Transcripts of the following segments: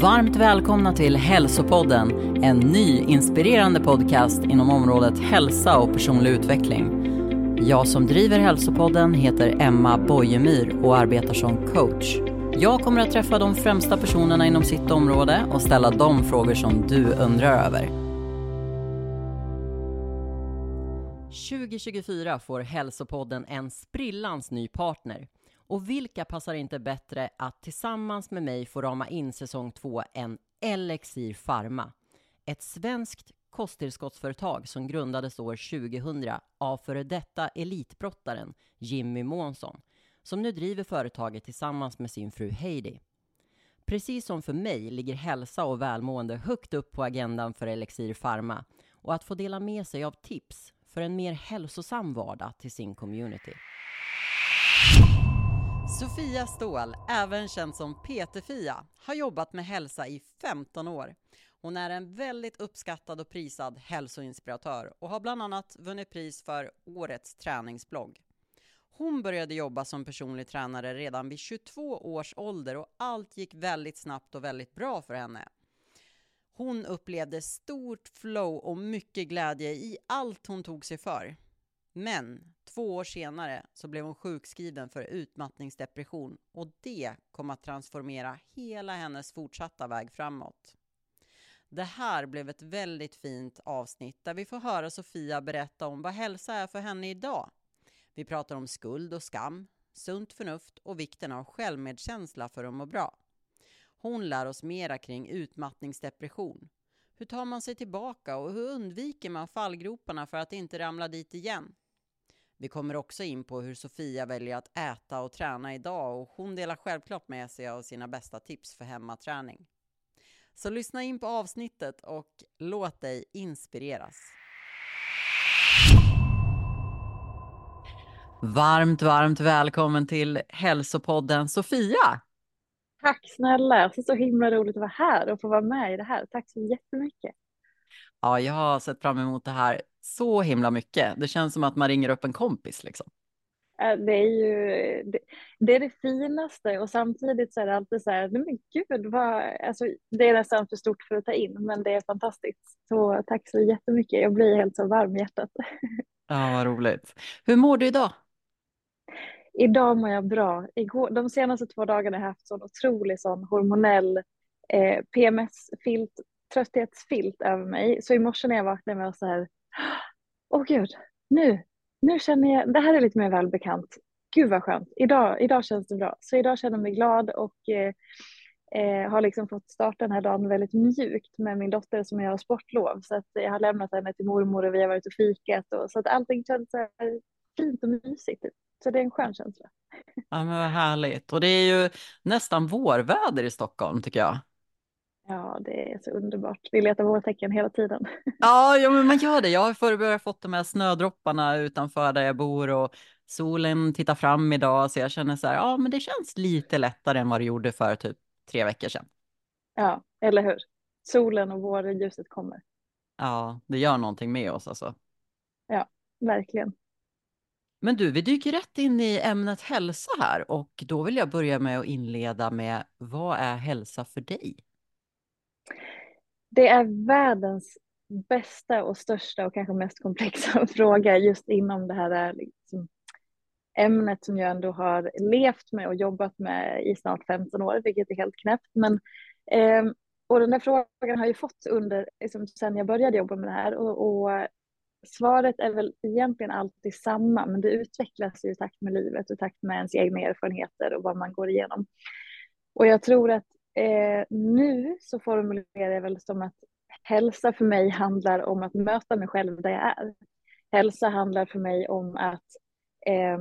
Varmt välkomna till Hälsopodden, en ny inspirerande podcast inom området hälsa och personlig utveckling. Jag som driver Hälsopodden heter Emma Bojemyr och arbetar som coach. Jag kommer att träffa de främsta personerna inom sitt område och ställa de frågor som du undrar över. 2024 får Hälsopodden en sprillans ny partner. Och vilka passar inte bättre att tillsammans med mig få rama in säsong två än Elixir Pharma? Ett svenskt kosttillskottsföretag som grundades år 2000 av före detta elitbrottaren Jimmy Månsson, som nu driver företaget tillsammans med sin fru Heidi. Precis som för mig ligger hälsa och välmående högt upp på agendan för Elixir Pharma och att få dela med sig av tips för en mer hälsosam vardag till sin community. Sofia Ståhl, även känd som PT-Fia, har jobbat med hälsa i 15 år. Hon är en väldigt uppskattad och prisad hälsoinspiratör och har bland annat vunnit pris för Årets träningsblogg. Hon började jobba som personlig tränare redan vid 22 års ålder och allt gick väldigt snabbt och väldigt bra för henne. Hon upplevde stort flow och mycket glädje i allt hon tog sig för. Men två år senare så blev hon sjukskriven för utmattningsdepression och det kom att transformera hela hennes fortsatta väg framåt. Det här blev ett väldigt fint avsnitt där vi får höra Sofia berätta om vad hälsa är för henne idag. Vi pratar om skuld och skam, sunt förnuft och vikten av självmedkänsla för att må bra. Hon lär oss mera kring utmattningsdepression. Hur tar man sig tillbaka och hur undviker man fallgroparna för att inte ramla dit igen? Vi kommer också in på hur Sofia väljer att äta och träna idag och hon delar självklart med sig av sina bästa tips för hemmaträning. Så lyssna in på avsnittet och låt dig inspireras. Varmt, varmt välkommen till hälsopodden Sofia! Tack snälla, det är så himla roligt att vara här och få vara med i det här. Tack så jättemycket. Ja, jag har sett fram emot det här så himla mycket. Det känns som att man ringer upp en kompis liksom. Det är ju det, det, är det finaste och samtidigt så är det alltid så här, men gud, vad, alltså, det är nästan för stort för att ta in, men det är fantastiskt. Så tack så jättemycket. Jag blir helt så varm i hjärtat. Ja, vad roligt. Hur mår du idag? Idag mår jag bra. Igår, de senaste två dagarna har jag haft sån otrolig sån hormonell eh, PMS-filt, trötthetsfilt över mig. Så i morse när jag vaknade var jag så här, åh oh, gud, nu, nu känner jag, det här är lite mer välbekant. Gud vad skönt, idag, idag känns det bra. Så idag känner jag mig glad och eh, eh, har liksom fått starta den här dagen väldigt mjukt med min dotter som jag har sportlov. Så att jag har lämnat henne till mormor och vi har varit och fikat och så att allting känns så här fint och mysigt. Så det är en skön känsla. Ja men vad härligt. Och det är ju nästan vårväder i Stockholm tycker jag. Ja, det är så underbart. Vi letar vårtecken hela tiden. Ja, ja men man gör det. Jag har förr fått de här snödropparna utanför där jag bor och solen tittar fram idag så jag känner så här, ja men det känns lite lättare än vad det gjorde för typ tre veckor sedan. Ja, eller hur? Solen och vårljuset kommer. Ja, det gör någonting med oss alltså. Ja, verkligen. Men du, vi dyker rätt in i ämnet hälsa här och då vill jag börja med att inleda med vad är hälsa för dig? Det är världens bästa och största och kanske mest komplexa fråga just inom det här liksom, ämnet som jag ändå har levt med och jobbat med i snart 15 år, vilket är helt knäppt. Men, eh, och den där frågan har jag fått under, liksom, sen jag började jobba med det här och, och svaret är väl egentligen alltid samma, men det utvecklas ju i takt med livet och i takt med ens egna erfarenheter och vad man går igenom. Och jag tror att eh, nu så formulerar jag väl som att hälsa för mig handlar om att möta mig själv där jag är. Hälsa handlar för mig om att eh,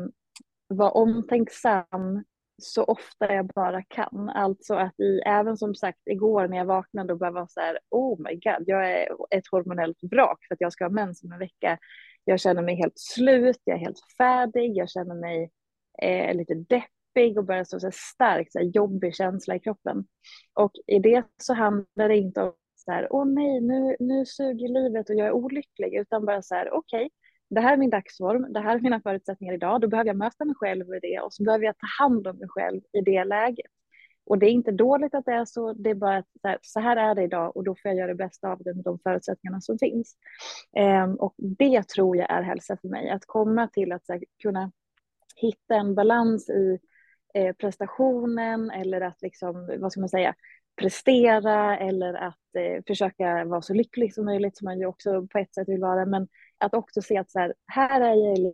vara omtänksam så ofta jag bara kan. Alltså att i, även som sagt igår när jag vaknade och bara var så här, oh my god, jag är ett hormonellt vrak för att jag ska ha mens om en vecka. Jag känner mig helt slut, jag är helt färdig, jag känner mig eh, lite deppig och börjar så, så stark, så här, jobbig känsla i kroppen. Och i det så handlar det inte om så här, åh nej, nu, nu suger livet och jag är olycklig, utan bara så här, okej, okay, det här är min dagsform, det här är mina förutsättningar idag, då behöver jag möta mig själv i det och så behöver jag ta hand om mig själv i det läget. Och det är inte dåligt att det är så, det är bara att så här, så här är det idag och då får jag göra det bästa av det med de förutsättningarna som finns. Um, och det tror jag är hälsa för mig, att komma till att här, kunna hitta en balans i eh, prestationen eller att liksom, vad ska man säga, prestera eller att eh, försöka vara så lycklig som möjligt som man ju också på ett sätt vill vara. Men att också se att så här, här är jag i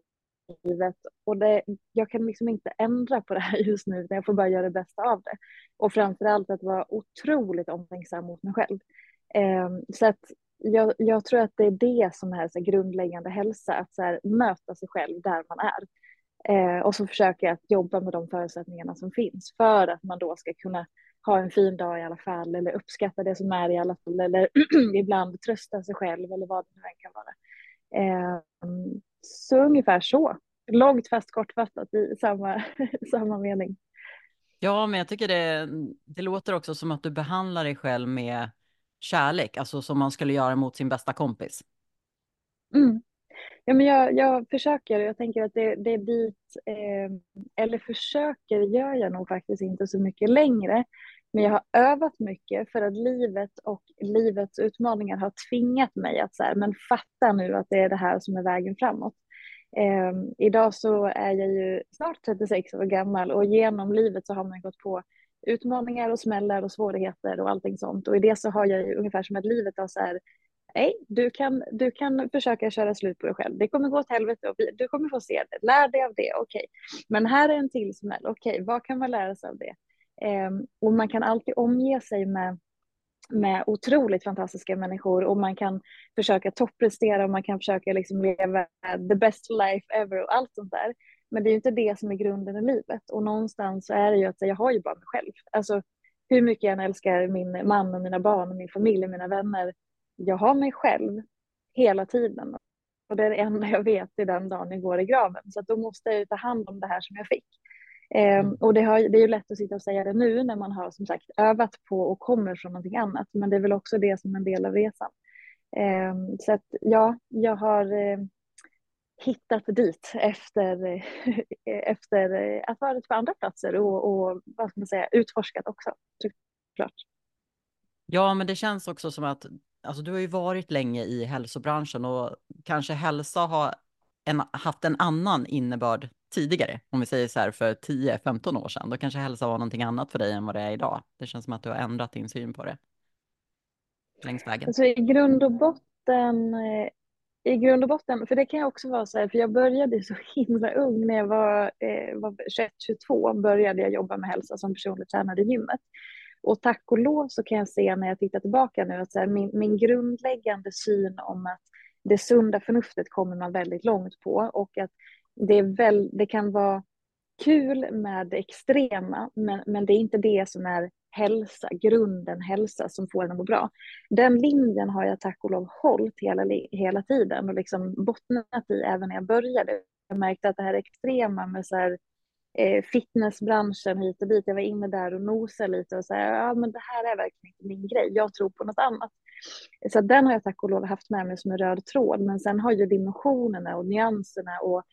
livet och det, jag kan liksom inte ändra på det här just nu utan jag får bara göra det bästa av det. Och framför allt att vara otroligt omtänksam mot mig själv. Eh, så att jag, jag, tror att det är det som är så grundläggande hälsa, att så här, möta sig själv där man är. Eh, och så försöker jag att jobba med de förutsättningarna som finns för att man då ska kunna ha en fin dag i alla fall eller uppskatta det som är i alla fall eller ibland trösta sig själv eller vad det nu än kan vara. Eh, så ungefär så. Långt fast kortfattat i samma, samma mening. Ja, men jag tycker det, det låter också som att du behandlar dig själv med kärlek, alltså som man skulle göra mot sin bästa kompis. Mm. Ja, men jag, jag försöker, jag tänker att det, det är dit, eh, eller försöker gör jag nog faktiskt inte så mycket längre. Men jag har övat mycket för att livet och livets utmaningar har tvingat mig att så här, men fatta nu att det är det här som är vägen framåt. Eh, idag så är jag ju snart 36 år gammal och genom livet så har man gått på utmaningar och smällar och svårigheter och allting sånt. Och i det så har jag ju ungefär som att livet har så här, nej, du kan, du kan försöka köra slut på dig själv. Det kommer gå åt helvete och du kommer få se det. Lär dig av det, okej. Okay. Men här är en till smäll, okej, okay, vad kan man lära sig av det? Eh, och man kan alltid omge sig med med otroligt fantastiska människor och man kan försöka topprestera och man kan försöka liksom leva the best life ever och allt sånt där. Men det är ju inte det som är grunden i livet och någonstans så är det ju att jag har ju bara mig själv. Alltså hur mycket jag än älskar min man och mina barn och min familj och mina vänner. Jag har mig själv hela tiden och det är det enda jag vet i den dagen jag går i graven. Så att då måste jag ju ta hand om det här som jag fick. Um, och det, har, det är ju lätt att sitta och säga det nu när man har som sagt övat på och kommer från någonting annat. Men det är väl också det som är en del av resan. Um, så att ja, jag har uh, hittat dit efter, efter att varit på andra platser och, och vad ska man säga, utforskat också. Klart. Ja, men det känns också som att alltså, du har ju varit länge i hälsobranschen och kanske hälsa har en, haft en annan innebörd tidigare, om vi säger så här för 10-15 år sedan, då kanske hälsa var någonting annat för dig än vad det är idag. Det känns som att du har ändrat din syn på det längs vägen. Alltså i grund och botten, eh, i grund och botten, för det kan jag också vara så här, för jag började så himla ung, när jag var, eh, var 21-22 började jag jobba med hälsa som personlig tränare i gymmet. Och tack och lov så kan jag se när jag tittar tillbaka nu att så här, min, min grundläggande syn om att det sunda förnuftet kommer man väldigt långt på och att det, är väl, det kan vara kul med det extrema, men, men det är inte det som är hälsa, grunden hälsa som får en att må bra. Den linjen har jag tack och lov hållit hela, hela tiden och liksom bottnat i även när jag började. Jag märkte att det här extrema med så här, eh, Eh, fitnessbranschen hit och dit, jag var inne där och nosade lite och sa ja men det här är verkligen inte min grej, jag tror på något annat. Så den har jag tack och lov haft med mig som en röd tråd, men sen har ju dimensionerna och nyanserna och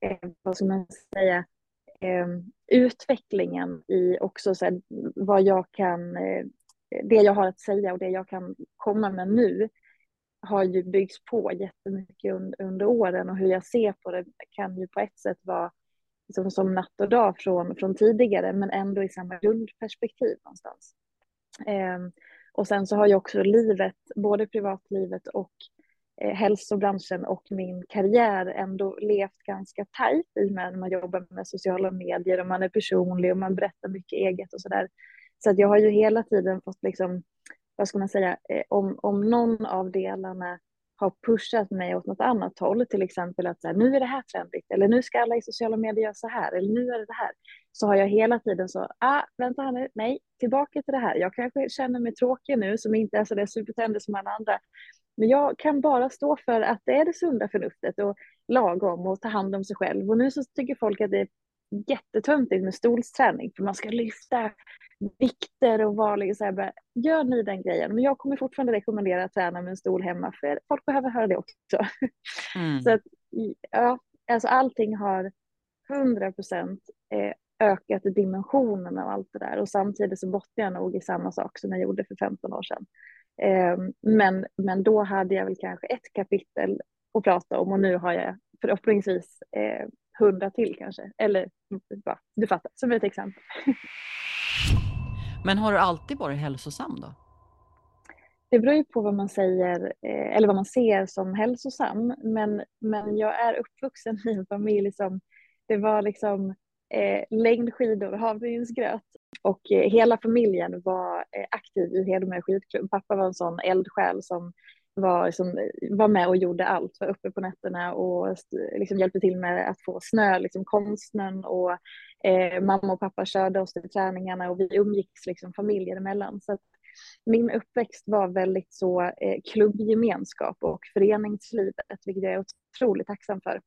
eh, vad ska man säga, eh, utvecklingen i också så här, vad jag kan, eh, det jag har att säga och det jag kan komma med nu har ju byggts på jättemycket under, under åren. Och hur jag ser på det kan ju på ett sätt vara som, som natt och dag från, från tidigare men ändå i samma grundperspektiv någonstans. Eh, och sen så har ju också livet, både privatlivet och eh, hälsobranschen och min karriär ändå levt ganska tajt i och med när man jobbar med sociala medier och man är personlig och man berättar mycket eget och sådär. Så att jag har ju hela tiden fått liksom, vad ska man säga, eh, om, om någon av delarna har pushat mig åt något annat håll, till exempel att så här, nu är det här trendigt, eller nu ska alla i sociala medier göra så här, eller nu är det det här, så har jag hela tiden så, ah, vänta här nu, nej, tillbaka till det här. Jag kanske känner mig tråkig nu, som inte är så där supertändig som alla andra, men jag kan bara stå för att det är det sunda förnuftet och lagom och ta hand om sig själv. Och nu så tycker folk att det är jättetöntigt med stolsträning, för man ska lyfta vikter och vara liksom så här, gör ni den grejen. Men jag kommer fortfarande rekommendera att träna med en stol hemma, för folk behöver höra det också. Mm. Så att, ja, alltså allting har 100 procent eh, ökat dimensionen av allt det där och samtidigt så bottnar jag nog i samma sak som jag gjorde för 15 år sedan. Ehm, men, men då hade jag väl kanske ett kapitel att prata om och nu har jag förhoppningsvis eh, hundra till kanske. Eller ja, du fattar, som ett exempel. Men har du alltid varit hälsosam då? Det beror ju på vad man säger eh, eller vad man ser som hälsosam. Men, men jag är uppvuxen i en familj som det var liksom eh, längdskidor och havregrynsgröt. Och eh, hela familjen var eh, aktiv i Hedemora skidklubb. Pappa var en sån eldsjäl som var, liksom, var med och gjorde allt, var uppe på nätterna och liksom hjälpte till med att få snö, liksom konsten och eh, mamma och pappa körde oss till träningarna och vi umgicks liksom familjer emellan. Så min uppväxt var väldigt så eh, klubbgemenskap och föreningslivet, vilket jag är otroligt tacksam för.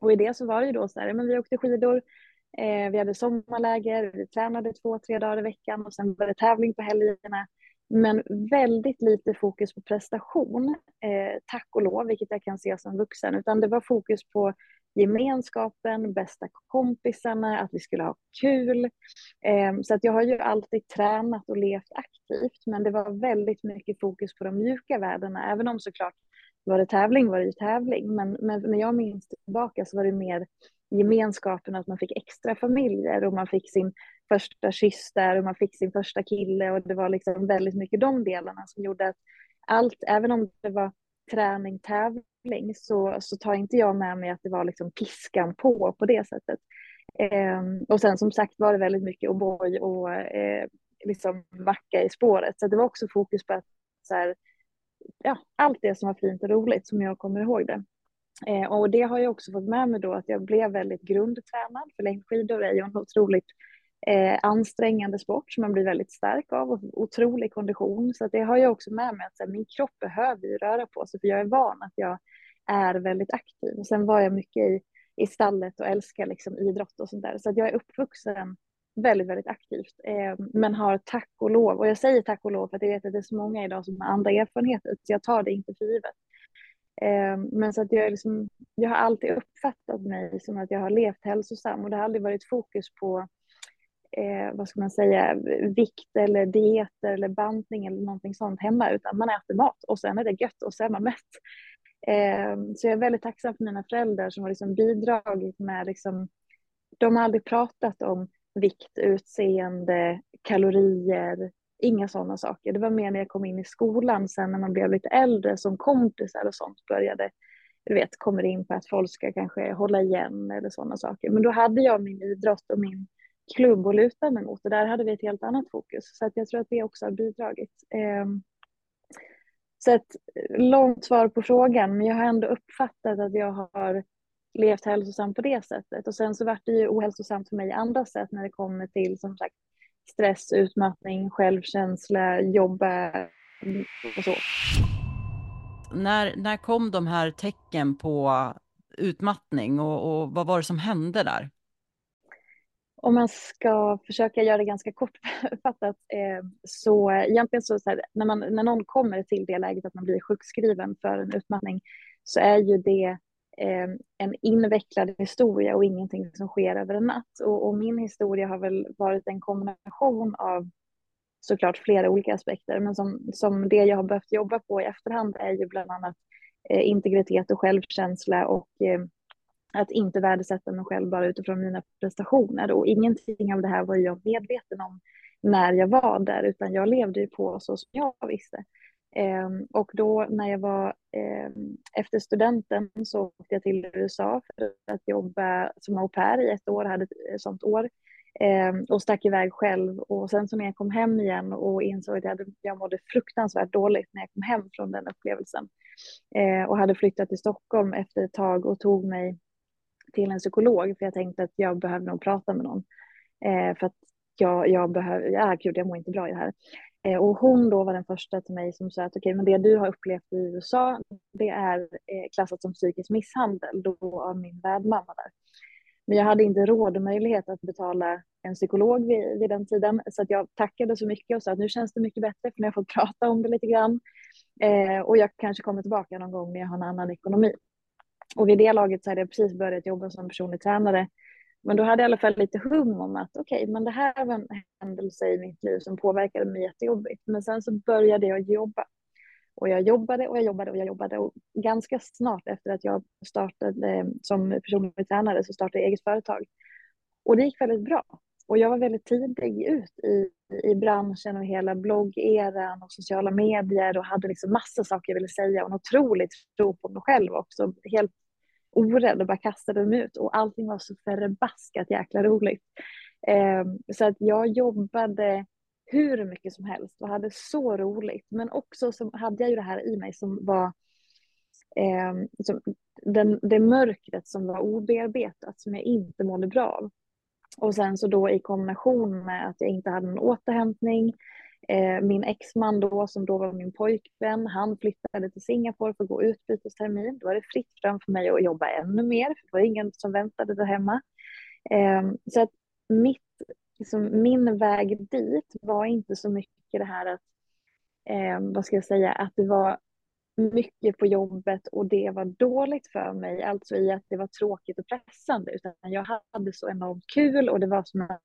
Och i det så var det ju då så här, men vi åkte skidor, eh, vi hade sommarläger, vi tränade två, tre dagar i veckan och sen var det tävling på helgerna. Men väldigt lite fokus på prestation, eh, tack och lov, vilket jag kan se som vuxen, utan det var fokus på gemenskapen, bästa kompisarna, att vi skulle ha kul. Eh, så att jag har ju alltid tränat och levt aktivt, men det var väldigt mycket fokus på de mjuka värdena, även om såklart var det tävling var det ju tävling, men, men när jag minns tillbaka så var det mer gemenskapen, att man fick extra familjer och man fick sin första kyss där och man fick sin första kille och det var liksom väldigt mycket de delarna som gjorde att allt, även om det var träning, tävling, så, så tar inte jag med mig att det var liksom piskan på på det sättet. Eh, och sen som sagt var det väldigt mycket O'boy och eh, liksom macka i spåret, så det var också fokus på att så här, ja, allt det som var fint och roligt som jag kommer ihåg det. Eh, och det har jag också fått med mig då att jag blev väldigt grundtränad, för längdskidor är ju en otroligt eh, ansträngande sport som man blir väldigt stark av och otrolig kondition. Så det har jag också med mig att här, min kropp behöver ju röra på sig för jag är van att jag är väldigt aktiv. Och sen var jag mycket i, i stallet och älskar liksom idrott och sånt där. Så att jag är uppvuxen väldigt, väldigt aktivt. Eh, men har tack och lov, och jag säger tack och lov för att jag vet att det är så många idag som har andra erfarenheter, så jag tar det inte för givet. Eh, men så att jag, liksom, jag har alltid uppfattat mig som att jag har levt hälsosam och det har aldrig varit fokus på eh, vad ska man säga, vikt eller dieter eller bantning eller någonting sånt hemma, utan man äter mat och sen är det gött och sen är man mätt. Eh, så jag är väldigt tacksam för mina föräldrar som har liksom bidragit med, liksom, de har aldrig pratat om vikt, utseende, kalorier, inga sådana saker. Det var mer när jag kom in i skolan sen när man blev lite äldre som kompisar och sånt började, du vet, kommer in på att folk ska kanske hålla igen eller sådana saker. Men då hade jag min idrott och min klubb att luta mig mot och där hade vi ett helt annat fokus. Så att jag tror att det också har bidragit. Ehm, så ett långt svar på frågan, men jag har ändå uppfattat att jag har levt hälsosamt på det sättet. Och sen så vart det ju ohälsosamt för mig i andra sätt när det kommer till som sagt stress, utmattning, självkänsla, jobba och så. När, när kom de här tecken på utmattning och, och vad var det som hände där? Om man ska försöka göra det ganska kortfattat eh, så egentligen så, så här, när, man, när någon kommer till det läget att man blir sjukskriven för en utmattning så är ju det eh, en invecklad historia och ingenting som sker över en natt. Och, och, min historia har väl varit en kombination av såklart flera olika aspekter, men som, som det jag har behövt jobba på i efterhand är ju bland annat eh, integritet och självkänsla och eh, att inte värdesätta mig själv bara utifrån mina prestationer. Och ingenting av det här var jag medveten om när jag var där, utan jag levde ju på så som jag visste. Eh, och då när jag var eh, efter studenten så åkte jag till USA för att jobba som au pair i ett år, hade ett eh, sånt år. Eh, och stack iväg själv. Och sen så när jag kom hem igen och insåg att jag, hade, jag mådde fruktansvärt dåligt när jag kom hem från den upplevelsen. Eh, och hade flyttat till Stockholm efter ett tag och tog mig till en psykolog för jag tänkte att jag behöver nog prata med någon. Eh, för att jag, jag behöver, ja gud jag mår inte bra i det här. Eh, och hon då var den första till mig som sa att okej, okay, men det du har upplevt i USA, det är eh, klassat som psykisk misshandel då av min värdmamma där. Men jag hade inte råd och möjlighet att betala en psykolog vid, vid den tiden, så att jag tackade så mycket och sa att nu känns det mycket bättre för nu har jag fått prata om det lite grann. Eh, och jag kanske kommer tillbaka någon gång när jag har en annan ekonomi. Och vid det laget så hade jag precis börjat jobba som personlig tränare Men då hade jag i alla fall lite hum om att okej, okay, men det här var en händelse i mitt liv som påverkade mig jättejobbigt. Men sen så började jag jobba. Och jag jobbade och jag jobbade och jag jobbade. Och ganska snart efter att jag startade eh, som personlig tränare så startade jag eget företag. Och det gick väldigt bra. Och jag var väldigt tidig ut i, i branschen och hela bloggeran och sociala medier och hade liksom massa saker jag ville säga och en otroligt tro på mig själv också. Helt orädd och bara kastade mig ut och allting var så förbaskat jäkla roligt. Eh, så att jag jobbade hur mycket som helst och hade så roligt. Men också så hade jag ju det här i mig som var eh, som den, det mörkret som var obearbetat som jag inte mådde bra av. Och sen så då i kombination med att jag inte hade någon återhämtning. Eh, min exman då, som då var min pojkvän, han flyttade till Singapore för att gå utbytestermin. Då var det fritt fram för mig att jobba ännu mer, för det var ingen som väntade där hemma. Eh, så att mitt, liksom, min väg dit var inte så mycket det här att, eh, vad ska jag säga, att det var mycket på jobbet och det var dåligt för mig, alltså i att det var tråkigt och pressande, utan jag hade så enormt kul och det var som att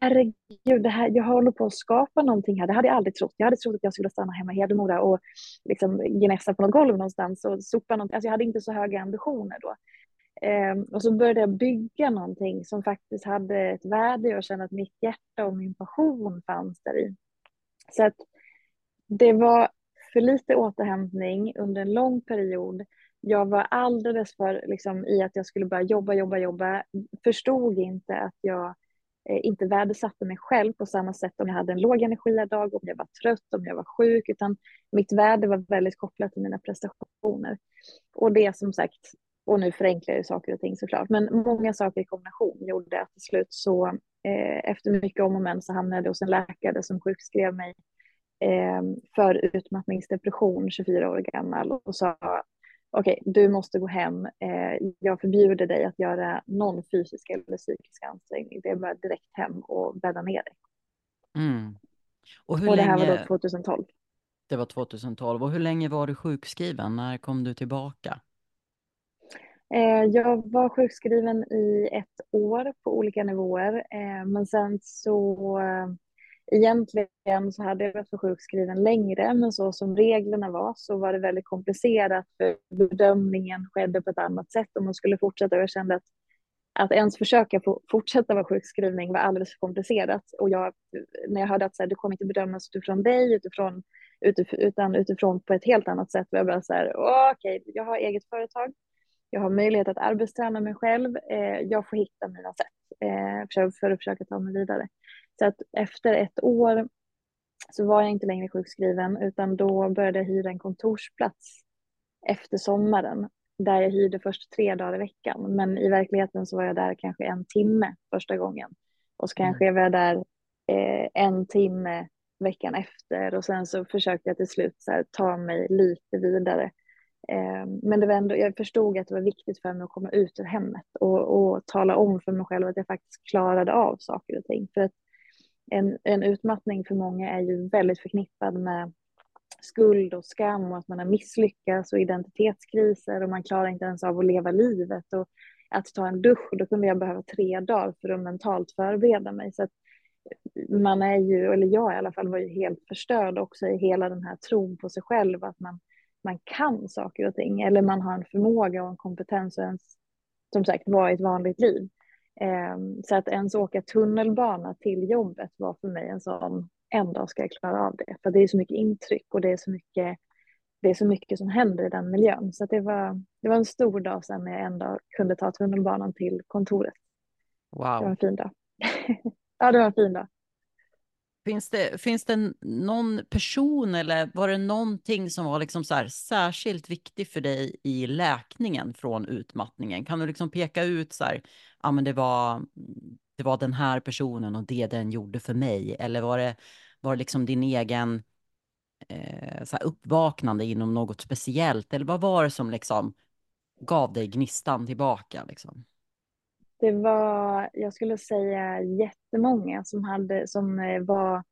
herregud, det här, jag håller på att skapa någonting här. Det hade jag aldrig trott. Jag hade trott att jag skulle stanna hemma i Hedemora och liksom gnässa på något golv någonstans och sopa någonting. Alltså jag hade inte så höga ambitioner då. Um, och så började jag bygga någonting som faktiskt hade ett värde. Jag kände att mitt hjärta och min passion fanns där i. Så att det var för lite återhämtning under en lång period. Jag var alldeles för liksom, i att jag skulle börja jobba, jobba, jobba. Förstod inte att jag eh, inte värdesatte mig själv på samma sätt om jag hade en låg energidag, om jag var trött, om jag var sjuk, utan mitt värde var väldigt kopplat till mina prestationer. Och det som sagt, och nu förenklar jag saker och ting såklart, men många saker i kombination gjorde att till slut så eh, efter mycket om och men så hamnade jag hos en läkare som sjukskrev mig eh, för utmattningsdepression, 24 år gammal, och sa okej, okay, du måste gå hem. Eh, jag förbjuder dig att göra någon fysisk eller psykisk ansträngning. Det är bara direkt hem och bädda ner dig. Mm. Och, hur och det här länge... var då 2012. Det var 2012. Och hur länge var du sjukskriven? När kom du tillbaka? Eh, jag var sjukskriven i ett år på olika nivåer, eh, men sen så Egentligen så hade jag varit sjukskriven längre, men så som reglerna var så var det väldigt komplicerat för bedömningen skedde på ett annat sätt om man skulle fortsätta. Och jag kände att, att ens försöka få fortsätta vara sjukskrivning var alldeles för komplicerat. Och jag, när jag hörde att så här, det kommer inte bedömas utifrån dig, utifrån, utif utan utifrån på ett helt annat sätt, var jag bara så här, okej, okay, jag har eget företag, jag har möjlighet att arbetsträna mig själv, eh, jag får hitta mina sätt eh, för att försöka ta mig vidare. Så att efter ett år så var jag inte längre sjukskriven utan då började jag hyra en kontorsplats efter sommaren där jag hyrde först tre dagar i veckan. Men i verkligheten så var jag där kanske en timme första gången. Och så kanske jag var där eh, en timme veckan efter och sen så försökte jag till slut här, ta mig lite vidare. Eh, men det var ändå, jag förstod att det var viktigt för mig att komma ut ur hemmet och, och tala om för mig själv att jag faktiskt klarade av saker och ting. För att en, en utmattning för många är ju väldigt förknippad med skuld och skam och att man har misslyckats och identitetskriser och man klarar inte ens av att leva livet och att ta en dusch, då kunde jag behöva tre dagar för att mentalt förbereda mig. Så att man är ju, eller jag i alla fall, var ju helt förstörd också i hela den här tron på sig själv, att man, man kan saker och ting, eller man har en förmåga och en kompetens och ens, som sagt, vara i ett vanligt liv. Ehm, så att ens åka tunnelbana till jobbet var för mig en sån, en dag ska jag klara av det. För det är så mycket intryck och det är så mycket, det är så mycket som händer i den miljön. Så det, var, det var en stor dag sen när jag en dag kunde ta tunnelbanan till kontoret. Wow. Det var en fin dag. ja, det var en fin dag. Finns det, finns det någon person eller var det någonting som var liksom så här särskilt viktig för dig i läkningen från utmattningen? Kan du liksom peka ut så här, ja men det var, det var den här personen och det den gjorde för mig? Eller var det, var det liksom din egen eh, så här uppvaknande inom något speciellt? Eller vad var det som liksom gav dig gnistan tillbaka liksom? Det var, jag skulle säga jättemånga som, hade, som eh, var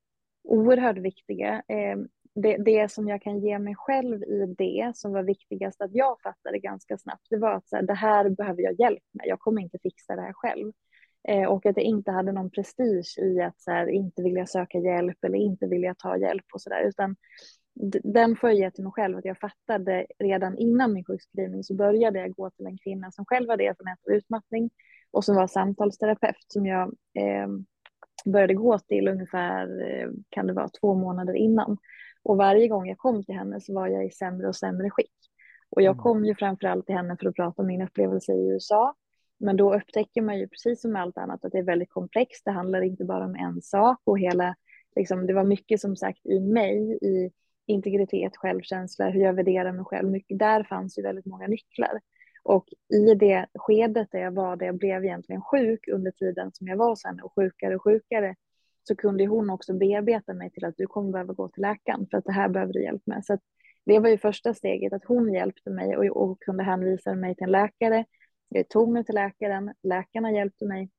oerhört viktiga. Eh, det, det som jag kan ge mig själv i det som var viktigast att jag fattade ganska snabbt, det var att så här, det här behöver jag hjälp med. Jag kommer inte fixa det här själv. Eh, och att jag inte hade någon prestige i att så här, inte vilja söka hjälp eller inte vilja ta hjälp och så där, utan den får jag ge till mig själv, att jag fattade redan innan min sjukskrivning så började jag gå till en kvinna som själv hade erfarenhet av utmattning och som var samtalsterapeut som jag eh, började gå till ungefär, eh, kan det vara två månader innan. Och varje gång jag kom till henne så var jag i sämre och sämre skick. Och jag mm. kom ju framförallt till henne för att prata om min upplevelse i USA. Men då upptäcker man ju precis som med allt annat att det är väldigt komplext. Det handlar inte bara om en sak och hela, liksom, det var mycket som sagt i mig, i integritet, självkänsla, hur jag värderar mig själv. Mycket, där fanns ju väldigt många nycklar. Och i det skedet där jag var, där jag blev egentligen sjuk under tiden som jag var sen och sjukare och sjukare, så kunde hon också bearbeta mig till att du kommer behöva gå till läkaren för att det här behöver du hjälp med. Så det var ju första steget, att hon hjälpte mig och, och kunde hänvisa mig till en läkare. Jag tog mig till läkaren, läkarna hjälpte mig.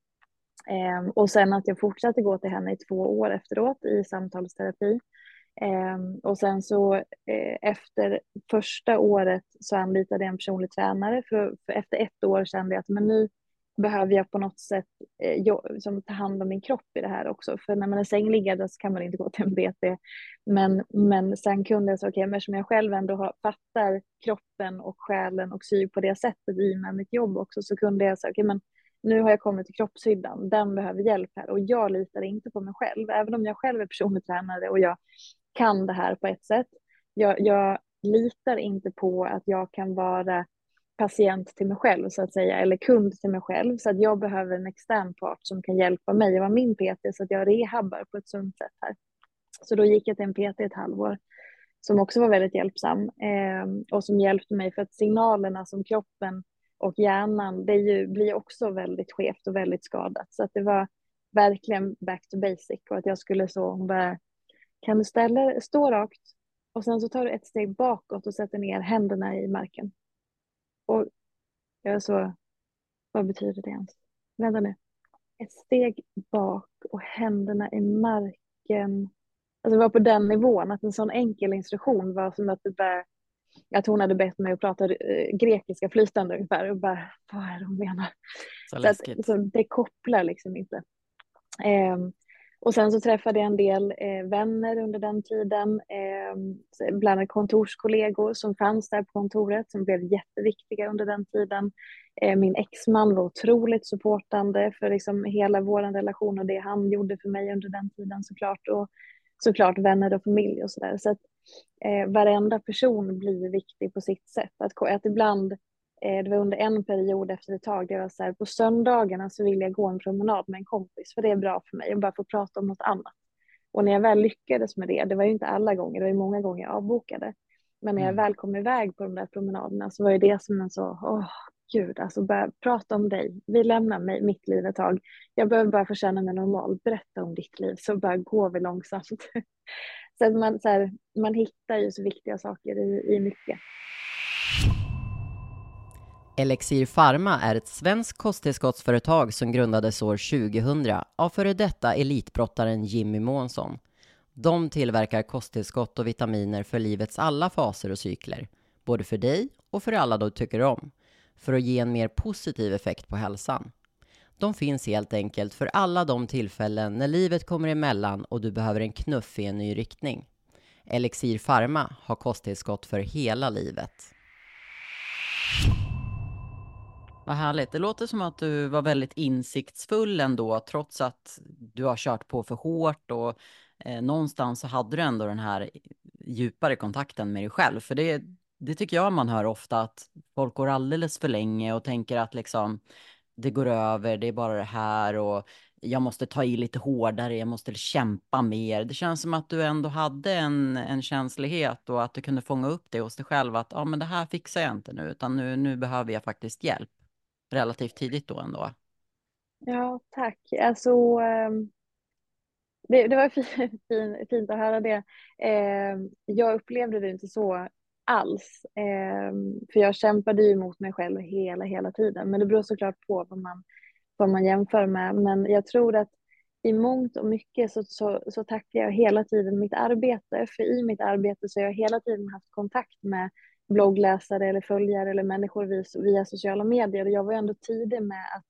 Eh, och sen att jag fortsatte gå till henne i två år efteråt i samtalsterapi. Eh, och sen så eh, efter första året så anlitade jag en personlig tränare för, för efter ett år kände jag att men nu behöver jag på något sätt eh, jag, som ta hand om min kropp i det här också. För när man är sängliggande så kan man inte gå till en BT. Men, men sen kunde jag säga, okej, okay, eftersom jag själv ändå har, fattar kroppen och själen och syr på det sättet i med mitt jobb också, så kunde jag säga, okej, okay, men nu har jag kommit till kroppshyddan, den behöver hjälp här och jag litar inte på mig själv, även om jag själv är personlig tränare och jag kan det här på ett sätt. Jag, jag litar inte på att jag kan vara patient till mig själv så att säga, eller kund till mig själv. Så att jag behöver en extern part som kan hjälpa mig och vara min PT så att jag rehabbar på ett sunt sätt här. Så då gick jag till en PT ett halvår som också var väldigt hjälpsam eh, och som hjälpte mig för att signalerna som kroppen och hjärnan, det ju, blir också väldigt skevt och väldigt skadat. Så att det var verkligen back to basic och att jag skulle så, hon bara, kan du ställa, stå rakt och sen så tar du ett steg bakåt och sätter ner händerna i marken. Och jag så, vad betyder det ens? Vänta nu. Ett steg bak och händerna i marken. Alltså det var på den nivån, att en sån enkel instruktion var som att det bara, att hon hade bett mig att prata eh, grekiska flytande ungefär och bara, vad är det hon menar? Så, så, att, så det kopplar liksom inte. Um, och sen så träffade jag en del eh, vänner under den tiden, eh, bland annat kontorskollegor som fanns där på kontoret som blev jätteviktiga under den tiden. Eh, min exman var otroligt supportande för liksom hela vår relation och det han gjorde för mig under den tiden såklart. Och såklart vänner och familj och sådär. Så att eh, varenda person blir viktig på sitt sätt. Att, att ibland det var under en period efter ett tag jag var så här, på söndagarna så vill jag gå en promenad med en kompis för det är bra för mig och bara få prata om något annat. Och när jag väl lyckades med det, det var ju inte alla gånger, det var ju många gånger jag avbokade. Men när jag mm. väl kom iväg på de där promenaderna så var ju det som en så, åh gud, alltså bara prata om dig. Vi lämnar mig, mitt liv ett tag. Jag behöver bara få känna mig normal. Berätta om ditt liv så bara går vi långsamt. så att man, så här, man hittar ju så viktiga saker i, i mycket. Elixir Pharma är ett svenskt kosttillskottsföretag som grundades år 2000 av före detta elitbrottaren Jimmy Månsson. De tillverkar kosttillskott och vitaminer för livets alla faser och cykler, både för dig och för alla du tycker om, för att ge en mer positiv effekt på hälsan. De finns helt enkelt för alla de tillfällen när livet kommer emellan och du behöver en knuff i en ny riktning. Elixir Pharma har kosttillskott för hela livet. Vad härligt. Det låter som att du var väldigt insiktsfull ändå, trots att du har kört på för hårt och eh, någonstans så hade du ändå den här djupare kontakten med dig själv. För det, det tycker jag man hör ofta, att folk går alldeles för länge och tänker att liksom det går över, det är bara det här och jag måste ta i lite hårdare, jag måste kämpa mer. Det känns som att du ändå hade en, en känslighet och att du kunde fånga upp det hos dig själv att ja, men det här fixar jag inte nu, utan nu, nu behöver jag faktiskt hjälp relativt tidigt då ändå. Ja, tack. Alltså, ehm, det, det var fint, fint att höra det. Ehm, jag upplevde det inte så alls. Ehm, för jag kämpade ju mot mig själv hela, hela tiden. Men det beror såklart på vad man, vad man jämför med. Men jag tror att i mångt och mycket så, så, så tackar jag hela tiden mitt arbete, för i mitt arbete så har jag hela tiden haft kontakt med bloggläsare eller följare eller människor via, via sociala medier. Och jag var ändå tidig med att,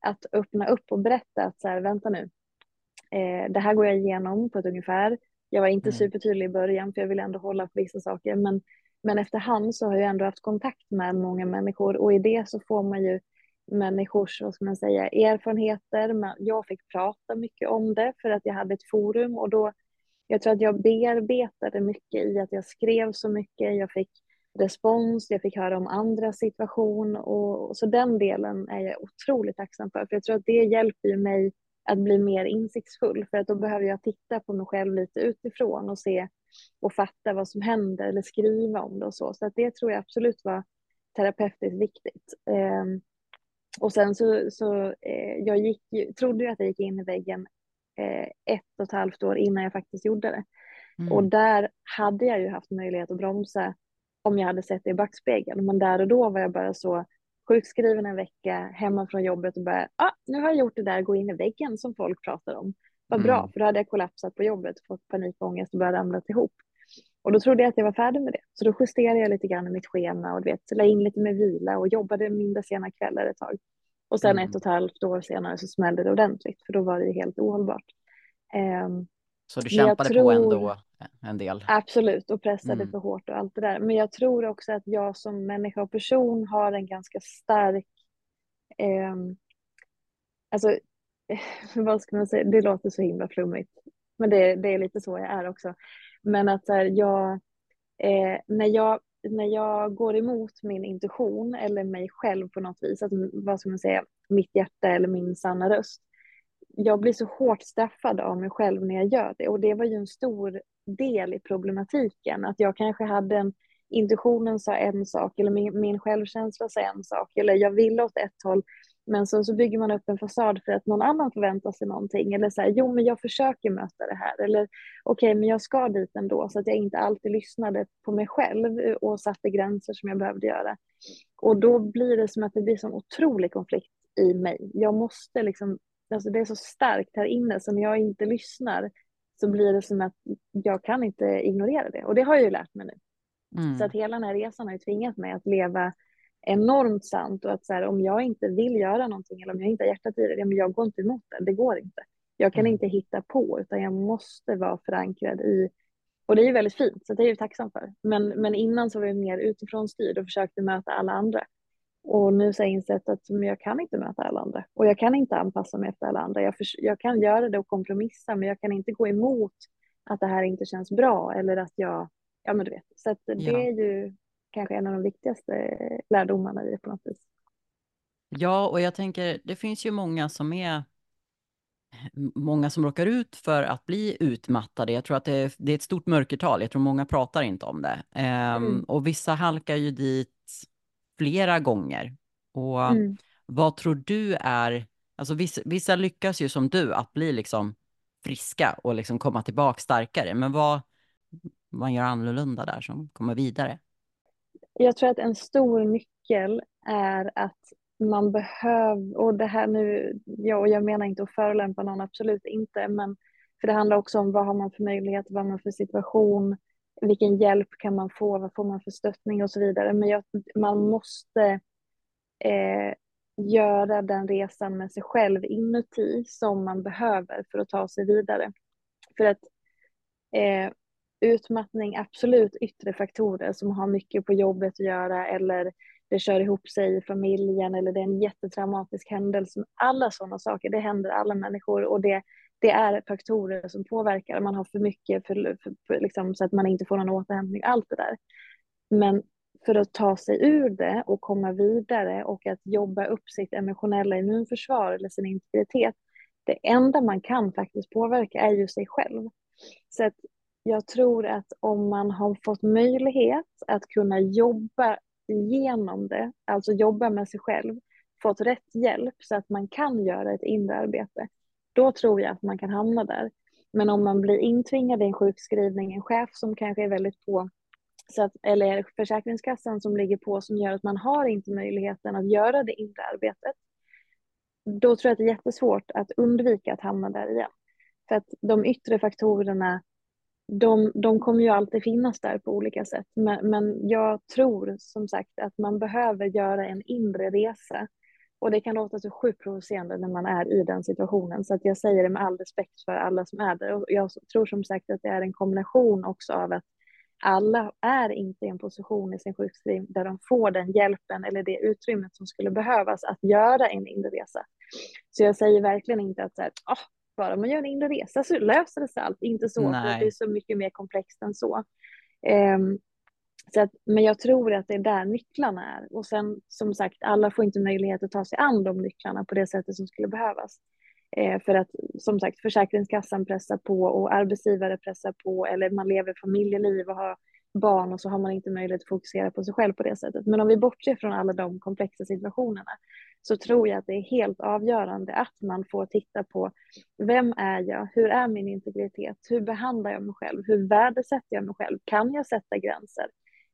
att öppna upp och berätta att så här, vänta nu, eh, det här går jag igenom på ett ungefär. Jag var inte mm. supertydlig i början för jag ville ändå hålla på vissa saker, men, men efterhand så har jag ändå haft kontakt med många människor och i det så får man ju människors, vad ska man säga, erfarenheter. Jag fick prata mycket om det för att jag hade ett forum och då, jag tror att jag bearbetade mycket i att jag skrev så mycket, jag fick respons, jag fick höra om andra situation och så den delen är jag otroligt tacksam för, för jag tror att det hjälper mig att bli mer insiktsfull, för att då behöver jag titta på mig själv lite utifrån och se och fatta vad som händer eller skriva om det och så. Så att det tror jag absolut var terapeutiskt viktigt. Um, och sen så, så eh, jag gick, trodde jag att jag gick in i väggen eh, ett och ett halvt år innan jag faktiskt gjorde det. Mm. Och där hade jag ju haft möjlighet att bromsa om jag hade sett det i backspegeln. Men där och då var jag bara så sjukskriven en vecka hemma från jobbet och bara, ah, nu har jag gjort det där, gå in i väggen som folk pratar om. Vad bra, mm. för då hade jag kollapsat på jobbet, fått panikångest och börjat ramla ihop. Och då trodde jag att jag var färdig med det. Så då justerade jag lite grann i mitt schema och vet, la in lite med vila och jobbade mindre sena kvällar ett tag. Och sen mm. ett och ett halvt år senare så smällde det ordentligt, för då var det helt ohållbart. Um, så du kämpade tror, på ändå en del? Absolut, och pressade mm. för hårt och allt det där. Men jag tror också att jag som människa och person har en ganska stark... Eh, alltså, vad ska man säga? Det låter så himla flummigt. Men det, det är lite så jag är också. Men att här, jag, eh, när jag... När jag går emot min intuition eller mig själv på något vis, att, vad ska man säga, mitt hjärta eller min sanna röst, jag blir så hårt straffad av mig själv när jag gör det. Och det var ju en stor del i problematiken. Att jag kanske hade en, intuitionen sa en sak eller min, min självkänsla sa en sak eller jag ville åt ett håll. Men så, så bygger man upp en fasad för att någon annan förväntar sig någonting. Eller så här, jo men jag försöker möta det här. Eller okej, okay, men jag ska dit ändå. Så att jag inte alltid lyssnade på mig själv eh, och satte gränser som jag behövde göra. Och då blir det som att det blir en otrolig konflikt i mig. Jag måste liksom alltså det är så starkt här inne så när jag inte lyssnar så blir det som att jag kan inte ignorera det. Och det har jag ju lärt mig nu. Mm. Så att hela den här resan har ju tvingat mig att leva enormt sant och att så här, om jag inte vill göra någonting eller om jag inte har hjärtat i det, ja, men jag går inte emot det, det går inte. Jag kan mm. inte hitta på utan jag måste vara förankrad i, och det är ju väldigt fint så det är jag tacksam för. Men, men innan så var jag mer utifrån styrd och försökte möta alla andra. Och nu så har jag insett att jag kan inte möta alla andra och jag kan inte anpassa mig efter alla andra. Jag, för, jag kan göra det och kompromissa men jag kan inte gå emot att det här inte känns bra eller att jag, ja men du vet. Så att det ja. är ju kanske en av de viktigaste lärdomarna i det på något vis. Ja, och jag tänker, det finns ju många som är många som råkar ut för att bli utmattade. Jag tror att det är, det är ett stort mörkertal. Jag tror många pratar inte om det. Um, mm. Och vissa halkar ju dit flera gånger. Och mm. vad tror du är, alltså vissa, vissa, lyckas ju som du att bli liksom friska och liksom komma tillbaka starkare. Men vad man gör annorlunda där som kommer vidare? Jag tror att en stor nyckel är att man behöver, och det här nu, ja, och jag menar inte att förolämpa någon, absolut inte, men för det handlar också om vad har man för möjlighet, vad har man för situation, vilken hjälp kan man få, vad får man för stöttning och så vidare. Men jag, man måste eh, göra den resan med sig själv inuti som man behöver för att ta sig vidare. För att eh, utmattning, absolut yttre faktorer som har mycket på jobbet att göra eller det kör ihop sig i familjen eller det är en jättetraumatisk händelse. Alla sådana saker, det händer alla människor och det det är faktorer som påverkar. Man har för mycket för, för, för liksom, så att man inte får någon återhämtning, allt det där. Men för att ta sig ur det och komma vidare och att jobba upp sitt emotionella immunförsvar eller sin integritet, det enda man kan faktiskt påverka är ju sig själv. Så att jag tror att om man har fått möjlighet att kunna jobba igenom det, alltså jobba med sig själv, fått rätt hjälp så att man kan göra ett inre arbete, då tror jag att man kan hamna där. Men om man blir intvingad i en sjukskrivning, en chef som kanske är väldigt på, så att, eller Försäkringskassan som ligger på som gör att man har inte möjligheten att göra det inre arbetet, då tror jag att det är jättesvårt att undvika att hamna där igen. För att de yttre faktorerna, de, de kommer ju alltid finnas där på olika sätt. Men, men jag tror som sagt att man behöver göra en inre resa. Och det kan låta så sjukt provocerande när man är i den situationen. Så att jag säger det med all respekt för alla som är där. Och jag tror som sagt att det är en kombination också av att alla är inte i en position i sin sjukskrivning där de får den hjälpen eller det utrymmet som skulle behövas att göra en inre resa. Så jag säger verkligen inte att så här, oh, bara man gör en inre resa så löser det sig allt. Inte så, Nej. för det är så mycket mer komplext än så. Um, så att, men jag tror att det är där nycklarna är. Och sen som sagt, alla får inte möjlighet att ta sig an de nycklarna på det sättet som skulle behövas. Eh, för att som sagt Försäkringskassan pressar på och arbetsgivare pressar på eller man lever familjeliv och har barn och så har man inte möjlighet att fokusera på sig själv på det sättet. Men om vi bortser från alla de komplexa situationerna så tror jag att det är helt avgörande att man får titta på vem är jag? Hur är min integritet? Hur behandlar jag mig själv? Hur värdesätter jag mig själv? Kan jag sätta gränser?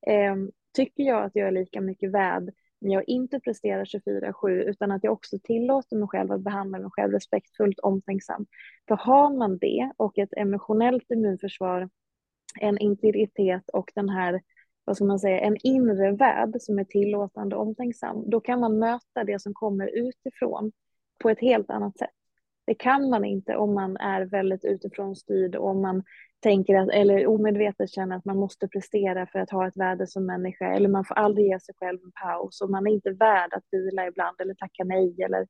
Eh, tycker jag att jag är lika mycket värd när jag inte presterar 24-7 utan att jag också tillåter mig själv att behandla mig själv respektfullt omtänksamt. För har man det och ett emotionellt immunförsvar, en integritet och den här, vad ska man säga, en inre värld som är tillåtande och omtänksam, då kan man möta det som kommer utifrån på ett helt annat sätt. Det kan man inte om man är väldigt utifrån styrd och om man tänker att, eller omedvetet känner att man måste prestera för att ha ett värde som människa eller man får aldrig ge sig själv en paus och man är inte värd att vila ibland eller tacka nej eller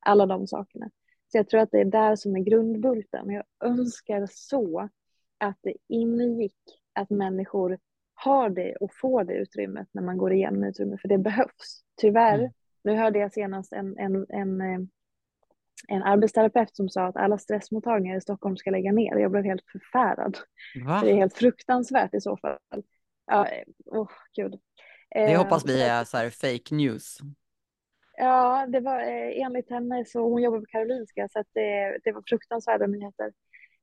alla de sakerna. Så jag tror att det är där som är grundbulten. Jag önskar så att det ingick att människor har det och får det utrymmet när man går igenom utrymme, för det behövs. Tyvärr, mm. nu hörde jag senast en, en, en eh, en arbetsterapeut som sa att alla stressmottagningar i Stockholm ska lägga ner. Jag blev helt förfärad. Va? Det är helt fruktansvärt i så fall. Ja, oh, gud. Det hoppas vi är så här fake news. Ja, det var eh, enligt henne så hon jobbar på Karolinska så att det, det var fruktansvärda nyheter.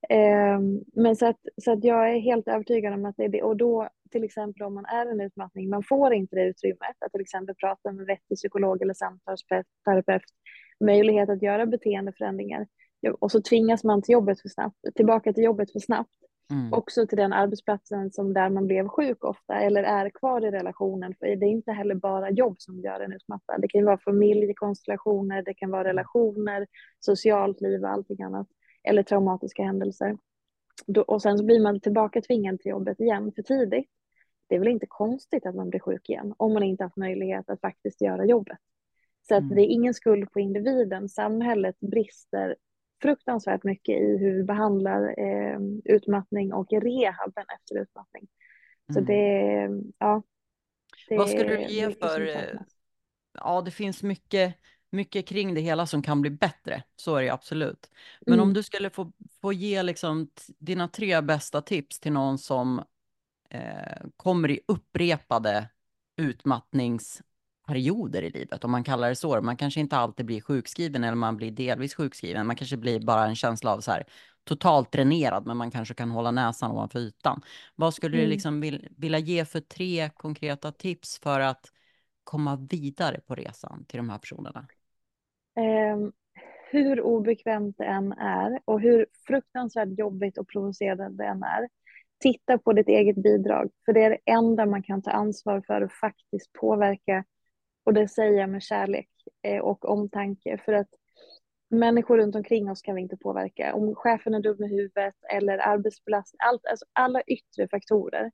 Ehm, men så att, så att jag är helt övertygad om att det är det. Och då till exempel om man är en utmattning, man får inte det utrymmet att till exempel prata med vettig psykolog eller samtalsterapeut möjlighet att göra beteendeförändringar. Och så tvingas man till jobbet för snabbt, tillbaka till jobbet för snabbt. Mm. Också till den arbetsplatsen som där man blev sjuk ofta eller är kvar i relationen. För det är inte heller bara jobb som gör en utmattad. Det kan vara familjekonstellationer, det kan vara relationer, socialt liv och allting annat. Eller traumatiska händelser. och sen så blir man tillbaka tvingad till jobbet igen för tidigt. Det är väl inte konstigt att man blir sjuk igen om man inte haft möjlighet att faktiskt göra jobbet. Så att mm. det är ingen skuld på individen. Samhället brister fruktansvärt mycket i hur vi behandlar eh, utmattning och rehaben efter utmattning. Så mm. det, ja. Det Vad skulle du ge för, ja det finns mycket, mycket kring det hela som kan bli bättre, så är det absolut. Men mm. om du skulle få, få ge liksom dina tre bästa tips till någon som eh, kommer i upprepade utmattnings perioder i livet, om man kallar det så. Man kanske inte alltid blir sjukskriven eller man blir delvis sjukskriven. Man kanske blir bara en känsla av så här totalt dränerad, men man kanske kan hålla näsan ovanför ytan. Vad skulle mm. du liksom vill, vilja ge för tre konkreta tips för att komma vidare på resan till de här personerna? Um, hur obekvämt det än är och hur fruktansvärt jobbigt och provocerande det än är, titta på ditt eget bidrag, för det är det enda man kan ta ansvar för och faktiskt påverka och det säger jag med kärlek eh, och omtanke för att människor runt omkring oss kan vi inte påverka. Om chefen är dum i huvudet eller arbetsbelastning, allt, alltså alla yttre faktorer.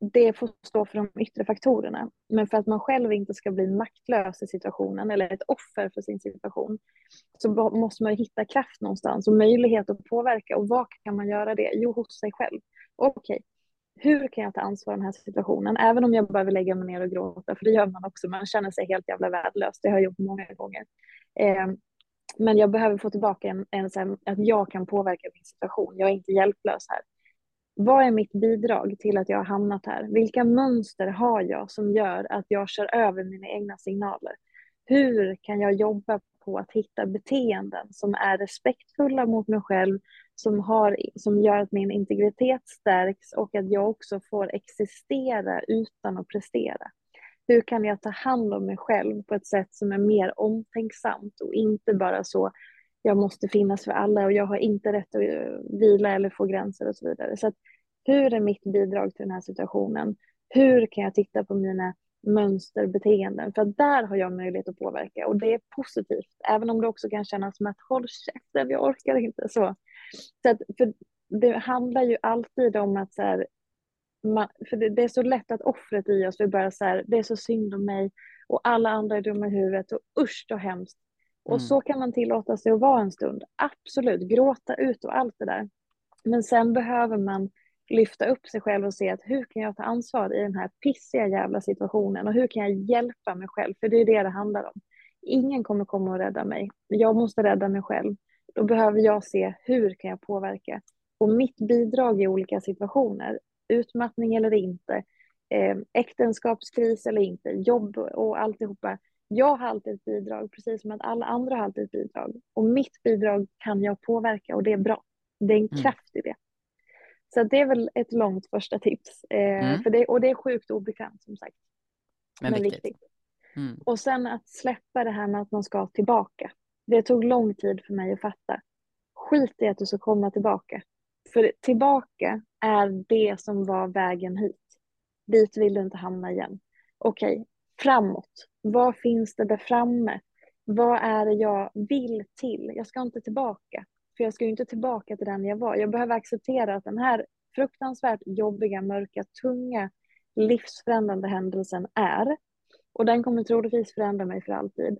Det får stå för de yttre faktorerna. Men för att man själv inte ska bli maktlös i situationen eller ett offer för sin situation så måste man hitta kraft någonstans och möjlighet att påverka. Och var kan man göra det? Jo, hos sig själv. Okej, okay hur kan jag ta ansvar i den här situationen? Även om jag behöver lägga mig ner och gråta, för det gör man också. Man känner sig helt jävla värdelös. Det har jag gjort många gånger. Eh, men jag behöver få tillbaka en, en, en, att jag kan påverka min situation. Jag är inte hjälplös här. Vad är mitt bidrag till att jag har hamnat här? Vilka mönster har jag som gör att jag kör över mina egna signaler? Hur kan jag jobba på att hitta beteenden som är respektfulla mot mig själv, som, har, som gör att min integritet stärks och att jag också får existera utan att prestera. hur kan jag ta hand om mig själv på ett sätt som är mer omtänksamt och inte bara så jag måste finnas för alla och jag har inte rätt att eh, vila eller få gränser och så vidare. Så att, hur är mitt bidrag till den här situationen? Hur kan jag titta på mina mönsterbeteenden? För där har jag möjlighet att påverka och det är positivt, även om det också kan kännas som att håll käften, jag orkar inte. Så, så att, för det handlar ju alltid om att så här, man, för det, det, är så lätt att offret i oss vill bara så här, det är så synd om mig och alla andra är dumma i huvudet och usch så hemskt. Och mm. så kan man tillåta sig att vara en stund. Absolut, gråta ut och allt det där. Men sen behöver man lyfta upp sig själv och se att hur kan jag ta ansvar i den här pissiga jävla situationen och hur kan jag hjälpa mig själv? För det är det det handlar om. Ingen kommer komma och rädda mig. Jag måste rädda mig själv. Då behöver jag se hur kan jag påverka? Och mitt bidrag i olika situationer, utmattning eller inte, eh, äktenskapskris eller inte, jobb och alltihopa. Jag har alltid ett bidrag, precis som att alla andra har alltid ett bidrag. Och mitt bidrag kan jag påverka och det är bra. Det är en mm. kraft i det. Så det är väl ett långt första tips. Eh, mm. för det, och det är sjukt obekvämt som sagt. Men, men viktigt. viktigt. Mm. Och sen att släppa det här med att man ska tillbaka. Det tog lång tid för mig att fatta. Skit i att du ska komma tillbaka. För tillbaka är det som var vägen hit. Dit vill du inte hamna igen. Okej, okay, framåt. Vad finns det där framme? Vad är det jag vill till? Jag ska inte tillbaka. För jag ska ju inte tillbaka till den jag var. Jag behöver acceptera att den här fruktansvärt jobbiga, mörka, tunga, livsförändrande händelsen är. Och den kommer troligtvis förändra mig för alltid.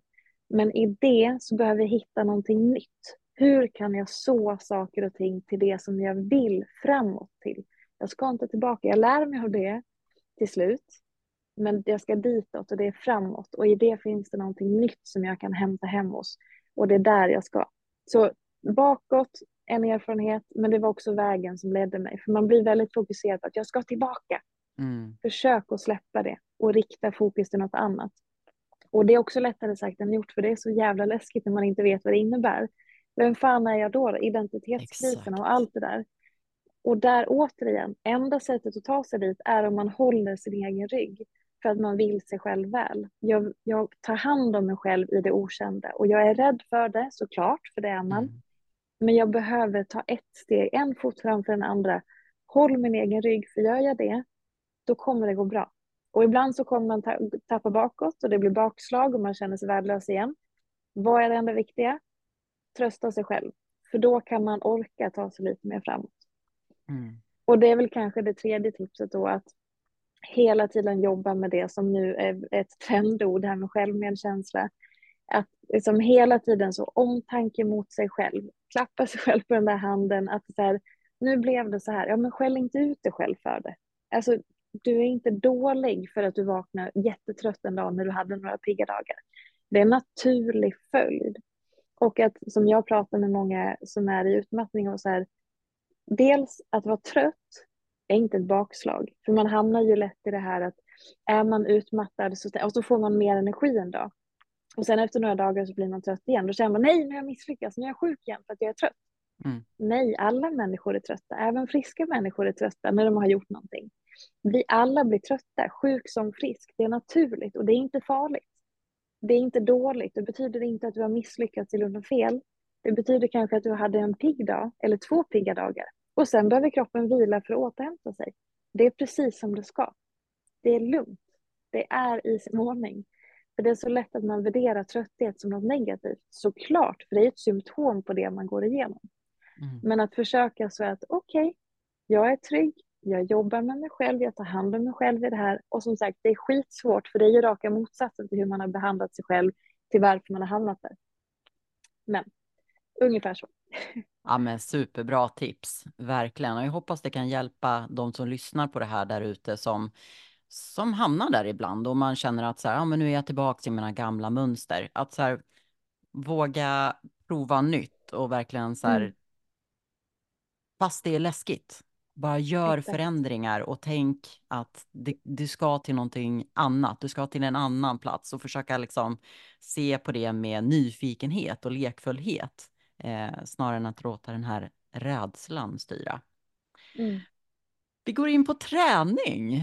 Men i det så behöver jag hitta någonting nytt. Hur kan jag så saker och ting till det som jag vill framåt till? Jag ska inte tillbaka. Jag lär mig av det till slut. Men jag ska ditåt och det är framåt. Och i det finns det någonting nytt som jag kan hämta hem oss. Och det är där jag ska. Så bakåt, en erfarenhet, men det var också vägen som ledde mig. För man blir väldigt fokuserad på att jag ska tillbaka. Mm. Försök att släppa det och rikta fokus till något annat. Och det är också lättare sagt än gjort, för det är så jävla läskigt när man inte vet vad det innebär. Vem fan är jag då? Identitetskrisen och allt det där. Och där återigen, enda sättet att ta sig dit är om man håller sin egen rygg för att man vill sig själv väl. Jag, jag tar hand om mig själv i det okända och jag är rädd för det såklart, för det är man. Mm. Men jag behöver ta ett steg, en fot framför den andra. Håll min egen rygg, för gör jag det, då kommer det gå bra. Och ibland så kommer man tappa bakåt och det blir bakslag och man känner sig värdelös igen. Vad är det enda viktiga? Trösta sig själv, för då kan man orka ta sig lite mer framåt. Mm. Och det är väl kanske det tredje tipset då, att hela tiden jobba med det som nu är ett trendord, det här med självmedkänsla. Att liksom hela tiden så omtanke mot sig själv, klappa sig själv på den där handen, att så här, nu blev det så här, ja men skäll inte ut dig själv för det. Alltså, du är inte dålig för att du vaknar jättetrött en dag när du hade några pigga dagar. Det är en naturlig följd. Och att som jag pratar med många som är i utmattning och så här, dels att vara trött är inte ett bakslag, för man hamnar ju lätt i det här att är man utmattad så, och så får man mer energi en dag. Och sen efter några dagar så blir man trött igen. Då känner man nej, nu har jag misslyckats, nu är jag sjuk igen för att jag är trött. Mm. Nej, alla människor är trötta. Även friska människor är trötta när de har gjort någonting. Vi alla blir trötta, sjuk som frisk. Det är naturligt och det är inte farligt. Det är inte dåligt. Det betyder inte att du har misslyckats eller något fel. Det betyder kanske att du hade en pigg dag eller två pigga dagar. Och sen behöver kroppen vila för att återhämta sig. Det är precis som det ska. Det är lugnt. Det är i sin ordning. För det är så lätt att man värderar trötthet som något negativt. Såklart, för det är ett symptom på det man går igenom. Mm. Men att försöka så att okej, okay, jag är trygg, jag jobbar med mig själv, jag tar hand om mig själv i det här. Och som sagt, det är skitsvårt för det är ju raka motsatsen till hur man har behandlat sig själv till varför man har hamnat där. Men ungefär så. Ja men superbra tips, verkligen. Och jag hoppas det kan hjälpa de som lyssnar på det här där ute som, som hamnar där ibland och man känner att så här, ja men nu är jag tillbaka i mina gamla mönster. Att så här, våga prova nytt och verkligen så här, mm. fast det är läskigt, bara gör Exakt. förändringar och tänk att du ska till någonting annat. Du ska till en annan plats och försöka liksom se på det med nyfikenhet och lekfullhet eh, snarare än att låta den här rädslan styra. Mm. Vi går in på träning.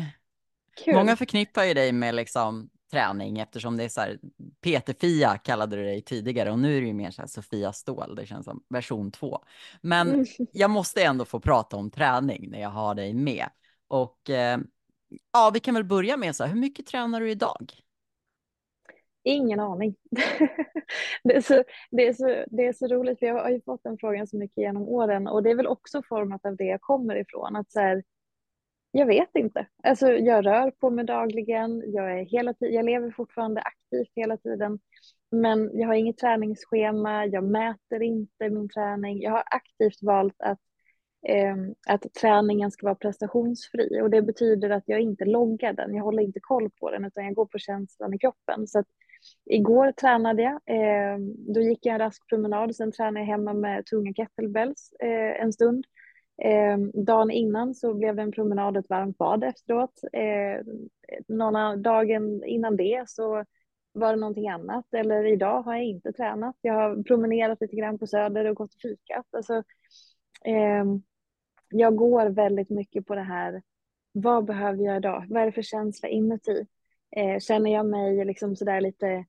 Kul. Många förknippar ju dig med liksom träning eftersom det är så här, PT-Fia kallade du dig tidigare och nu är det ju mer så här Sofia Ståhl, det känns som version två. Men mm. jag måste ändå få prata om träning när jag har dig med. Och eh, ja, vi kan väl börja med så här, hur mycket tränar du idag? Ingen aning. det, är så, det, är så, det är så roligt, för jag har ju fått den frågan så mycket genom åren och det är väl också format av det jag kommer ifrån. Att så här, jag vet inte. Alltså, jag rör på mig dagligen, jag, är hela jag lever fortfarande aktivt hela tiden. Men jag har inget träningsschema, jag mäter inte min träning. Jag har aktivt valt att, eh, att träningen ska vara prestationsfri och det betyder att jag inte loggar den, jag håller inte koll på den utan jag går på känslan i kroppen. Så att, igår tränade jag, eh, då gick jag en rask promenad, sen tränade jag hemma med tunga kettlebells eh, en stund. Eh, dagen innan så blev det en promenad och ett varmt bad efteråt. Eh, någon dagen innan det så var det någonting annat. Eller idag har jag inte tränat. Jag har promenerat lite grann på Söder och gått och fikat. Alltså, eh, jag går väldigt mycket på det här. Vad behöver jag idag? Vad är det för känsla inuti? Eh, känner jag mig liksom sådär lite,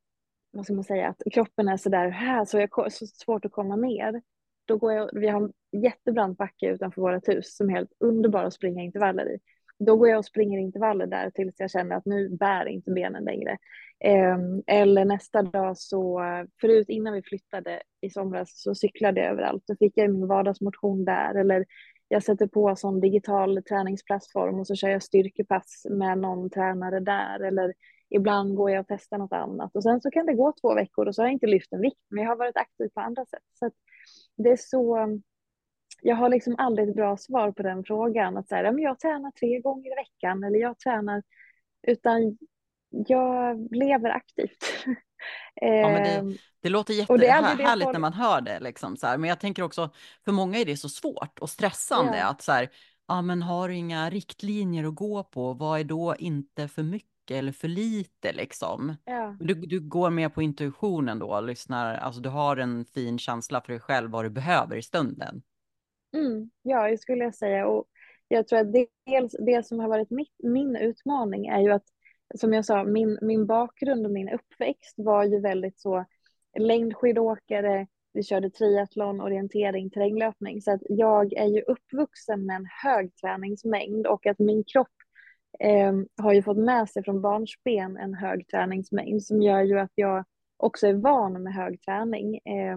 vad ska man säga, att kroppen är sådär här så jag så svårt att komma ner då går jag, vi har en jättebrant backe utanför vårt hus som är helt underbar att springa intervaller i. Då går jag och springer intervaller där tills jag känner att nu bär inte benen längre. Ehm, eller nästa dag så, förut innan vi flyttade i somras så cyklade jag överallt. Då fick jag min vardagsmotion där. Eller jag sätter på sån digital träningsplattform och så kör jag styrkepass med någon tränare där. Eller ibland går jag och testar något annat. Och sen så kan det gå två veckor och så har jag inte lyft en vikt, men jag har varit aktiv på andra sätt. Så det är så, jag har liksom aldrig ett bra svar på den frågan. Att säga, men jag tränar tre gånger i veckan eller jag tränar, utan jag lever aktivt. Ja, men det, ehm, det låter jättehärligt när man hör det. Liksom, så här. Men jag tänker också, för många är det så svårt och stressande ja. att så här, ja men har du inga riktlinjer att gå på, vad är då inte för mycket eller för lite liksom? Ja. Du, du går mer på intuitionen då, lyssnar, alltså du har en fin känsla för dig själv vad du behöver i stunden. Mm, ja, det skulle jag säga. Och jag tror att dels det som har varit mitt, min utmaning är ju att, som jag sa, min, min bakgrund och min uppväxt var ju väldigt så längdskidåkare, vi körde triathlon, orientering, terränglöpning. Så att jag är ju uppvuxen med en hög träningsmängd och att min kropp eh, har ju fått med sig från barnsben en hög träningsmängd som gör ju att jag också är van med hög träning. Eh,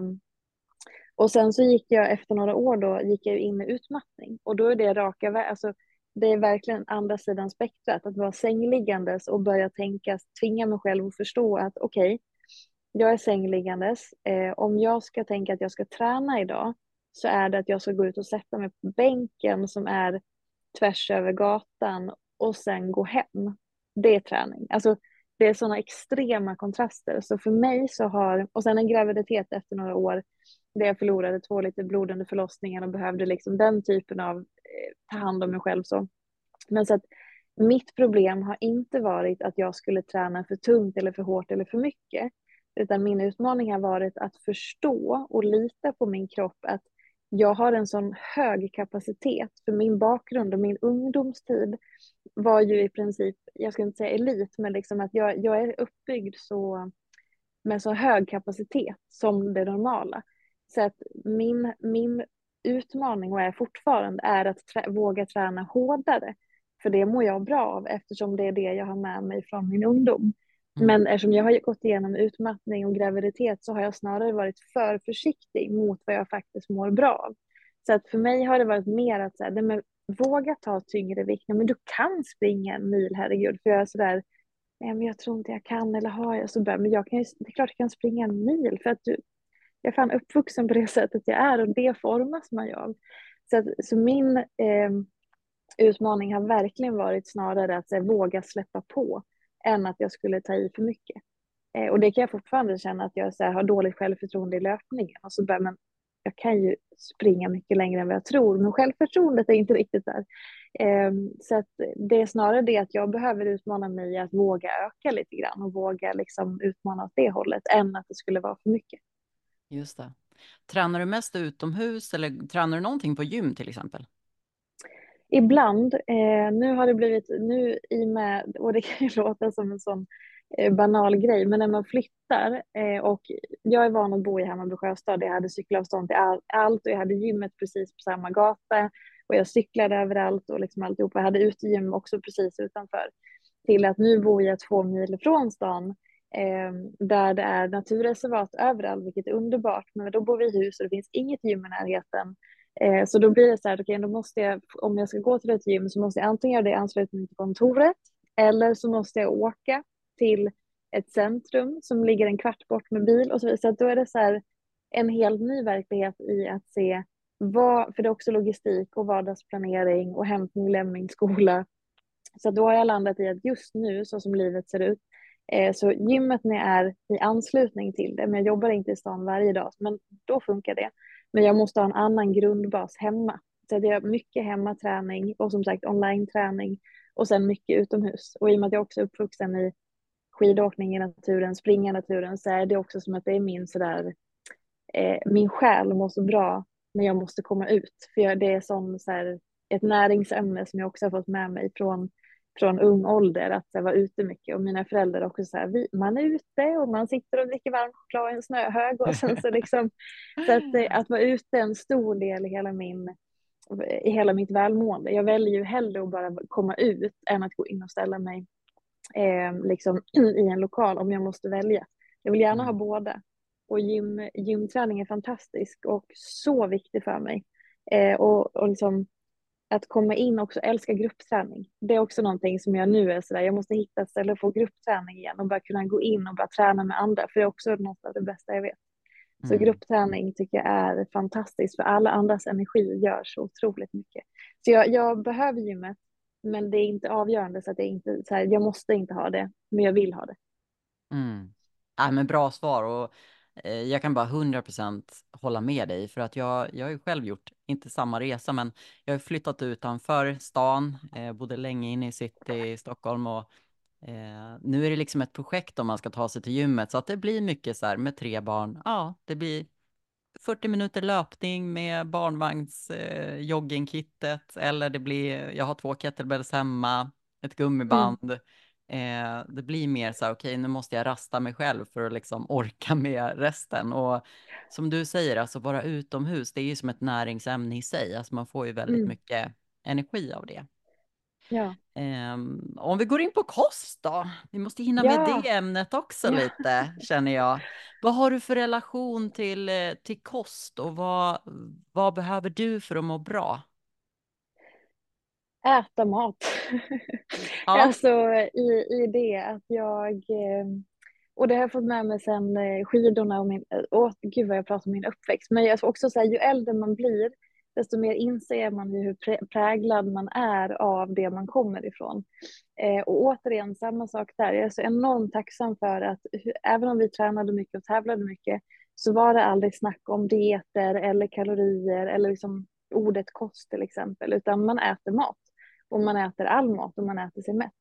och sen så gick jag efter några år då gick jag in i utmattning och då är det raka alltså det är verkligen andra sidan spektrat att vara sängliggandes och börja tänka, tvinga mig själv att förstå att okej, okay, jag är sängliggandes. Eh, om jag ska tänka att jag ska träna idag så är det att jag ska gå ut och sätta mig på bänken som är tvärs över gatan och sen gå hem. Det är träning. Alltså, det är sådana extrema kontraster. Så för mig så har, och sen en graviditet efter några år där jag förlorade två liter blod under förlossningen och behövde liksom den typen av eh, ta hand om mig själv så. Men så att mitt problem har inte varit att jag skulle träna för tungt eller för hårt eller för mycket. Utan min utmaning har varit att förstå och lita på min kropp att jag har en sån hög kapacitet. För min bakgrund och min ungdomstid var ju i princip, jag ska inte säga elit, men liksom att jag, jag är uppbyggd så med så hög kapacitet som det normala. Så att min, min utmaning och är fortfarande är att trä, våga träna hårdare. För det mår jag bra av eftersom det är det jag har med mig från min ungdom. Mm. Men eftersom jag har gått igenom utmattning och graviditet så har jag snarare varit för försiktig mot vad jag faktiskt mår bra av. Så att för mig har det varit mer att så men, våga ta tyngre vikt. Men du kan springa en mil, herregud. För jag är sådär, nej men jag tror inte jag kan eller har jag så bra. Men jag kan ju, det är klart jag kan springa en mil för att du, jag är fan uppvuxen på det sättet jag är och det formas man ju av. Så, att, så min eh, utmaning har verkligen varit snarare att här, våga släppa på än att jag skulle ta i för mycket. Eh, och det kan jag fortfarande känna att jag så här, har dåligt självförtroende i löpningen. Och så börjar man, jag kan ju springa mycket längre än vad jag tror, men självförtroendet är inte riktigt där. Eh, så att det är snarare det att jag behöver utmana mig att våga öka lite grann och våga liksom utmana åt det hållet än att det skulle vara för mycket. Just det. Tränar du mest utomhus eller tränar du någonting på gym till exempel? Ibland. Eh, nu har det blivit, nu i med, och det kan ju låta som en sån eh, banal grej, men när man flyttar eh, och jag är van att bo i Hammarby sjöstad, jag hade cykelavstånd till all, allt och jag hade gymmet precis på samma gata och jag cyklade överallt och liksom alltihopa. Jag hade utegym också precis utanför. Till att nu bor jag två mil från stan ehm, där det är naturreservat överallt, vilket är underbart. Men då bor vi i hus och det finns inget gym i närheten. Eh, så då blir det så här, okay, då måste jag, om jag ska gå till ett gym så måste jag antingen göra det i anslutning till kontoret eller så måste jag åka till ett centrum som ligger en kvart bort med bil och så vidare. Så då är det så här en helt ny verklighet i att se vad, för det är också logistik och vardagsplanering och hämtning, lämning, skola. Så då har jag landat i att just nu, så som livet ser ut, eh, så gymmet när jag är i anslutning till det, men jag jobbar inte i stan varje dag, men då funkar det. Men jag måste ha en annan grundbas hemma. Så jag har mycket hemmaträning och som sagt online-träning och sen mycket utomhus. Och i och med att jag också är uppvuxen i skidåkning i naturen, springa i naturen, så är det också som att det är min sådär, eh, min själ mår så bra när jag måste komma ut. För det är som så här, ett näringsämne som jag också har fått med mig från, från ung ålder, att jag var ute mycket. Och mina föräldrar också så här, vi, man är ute och man sitter och dricker varm choklad i en snöhög. Och sen så liksom, så att, eh, att vara ute är en stor del i hela min i hela mitt välmående. Jag väljer ju hellre att bara komma ut än att gå in och ställa mig eh, liksom, i en lokal om jag måste välja. Jag vill gärna ha mm. båda. Och gym, gymträning är fantastisk och så viktig för mig. Eh, och, och liksom, att komma in också, älska gruppträning. Det är också någonting som jag nu är sådär, jag måste hitta ett ställe och få gruppträning igen och bara kunna gå in och bara träna med andra, för det är också något av det bästa jag vet. Så mm. gruppträning tycker jag är fantastiskt, för alla andras energi gör så otroligt mycket. Så jag, jag behöver gymmet, men det är inte avgörande så att jag inte, så här, jag måste inte ha det, men jag vill ha det. Mm. Ja, men bra svar och jag kan bara 100% hålla med dig för att jag, jag har ju själv gjort, inte samma resa, men jag har flyttat utanför stan, eh, bodde länge inne i city i Stockholm och eh, nu är det liksom ett projekt om man ska ta sig till gymmet så att det blir mycket så här med tre barn. Ja, det blir 40 minuter löpning med barnvagns eh, joggingkittet eller det blir, jag har två kettlebells hemma, ett gummiband. Mm. Eh, det blir mer så här, okej, okay, nu måste jag rasta mig själv för att liksom orka med resten. Och som du säger, alltså vara utomhus, det är ju som ett näringsämne i sig. Alltså man får ju väldigt mm. mycket energi av det. Ja. Um, om vi går in på kost då. Vi måste hinna ja. med det ämnet också ja. lite, känner jag. Vad har du för relation till, eh, till kost och vad, vad behöver du för att må bra? Äta mat. Ja. alltså i, i det att jag, ehm, och det har jag fått med mig sen eh, skidorna och min, åh gud vad jag pratar om min uppväxt, men jag också säga ju äldre man blir, desto mer inser man ju hur präglad man är av det man kommer ifrån. Eh, och återigen, samma sak där. Jag är så enormt tacksam för att även om vi tränade mycket och tävlade mycket så var det aldrig snack om dieter eller kalorier eller liksom ordet kost till exempel, utan man äter mat. Och man äter all mat och man äter sig mätt.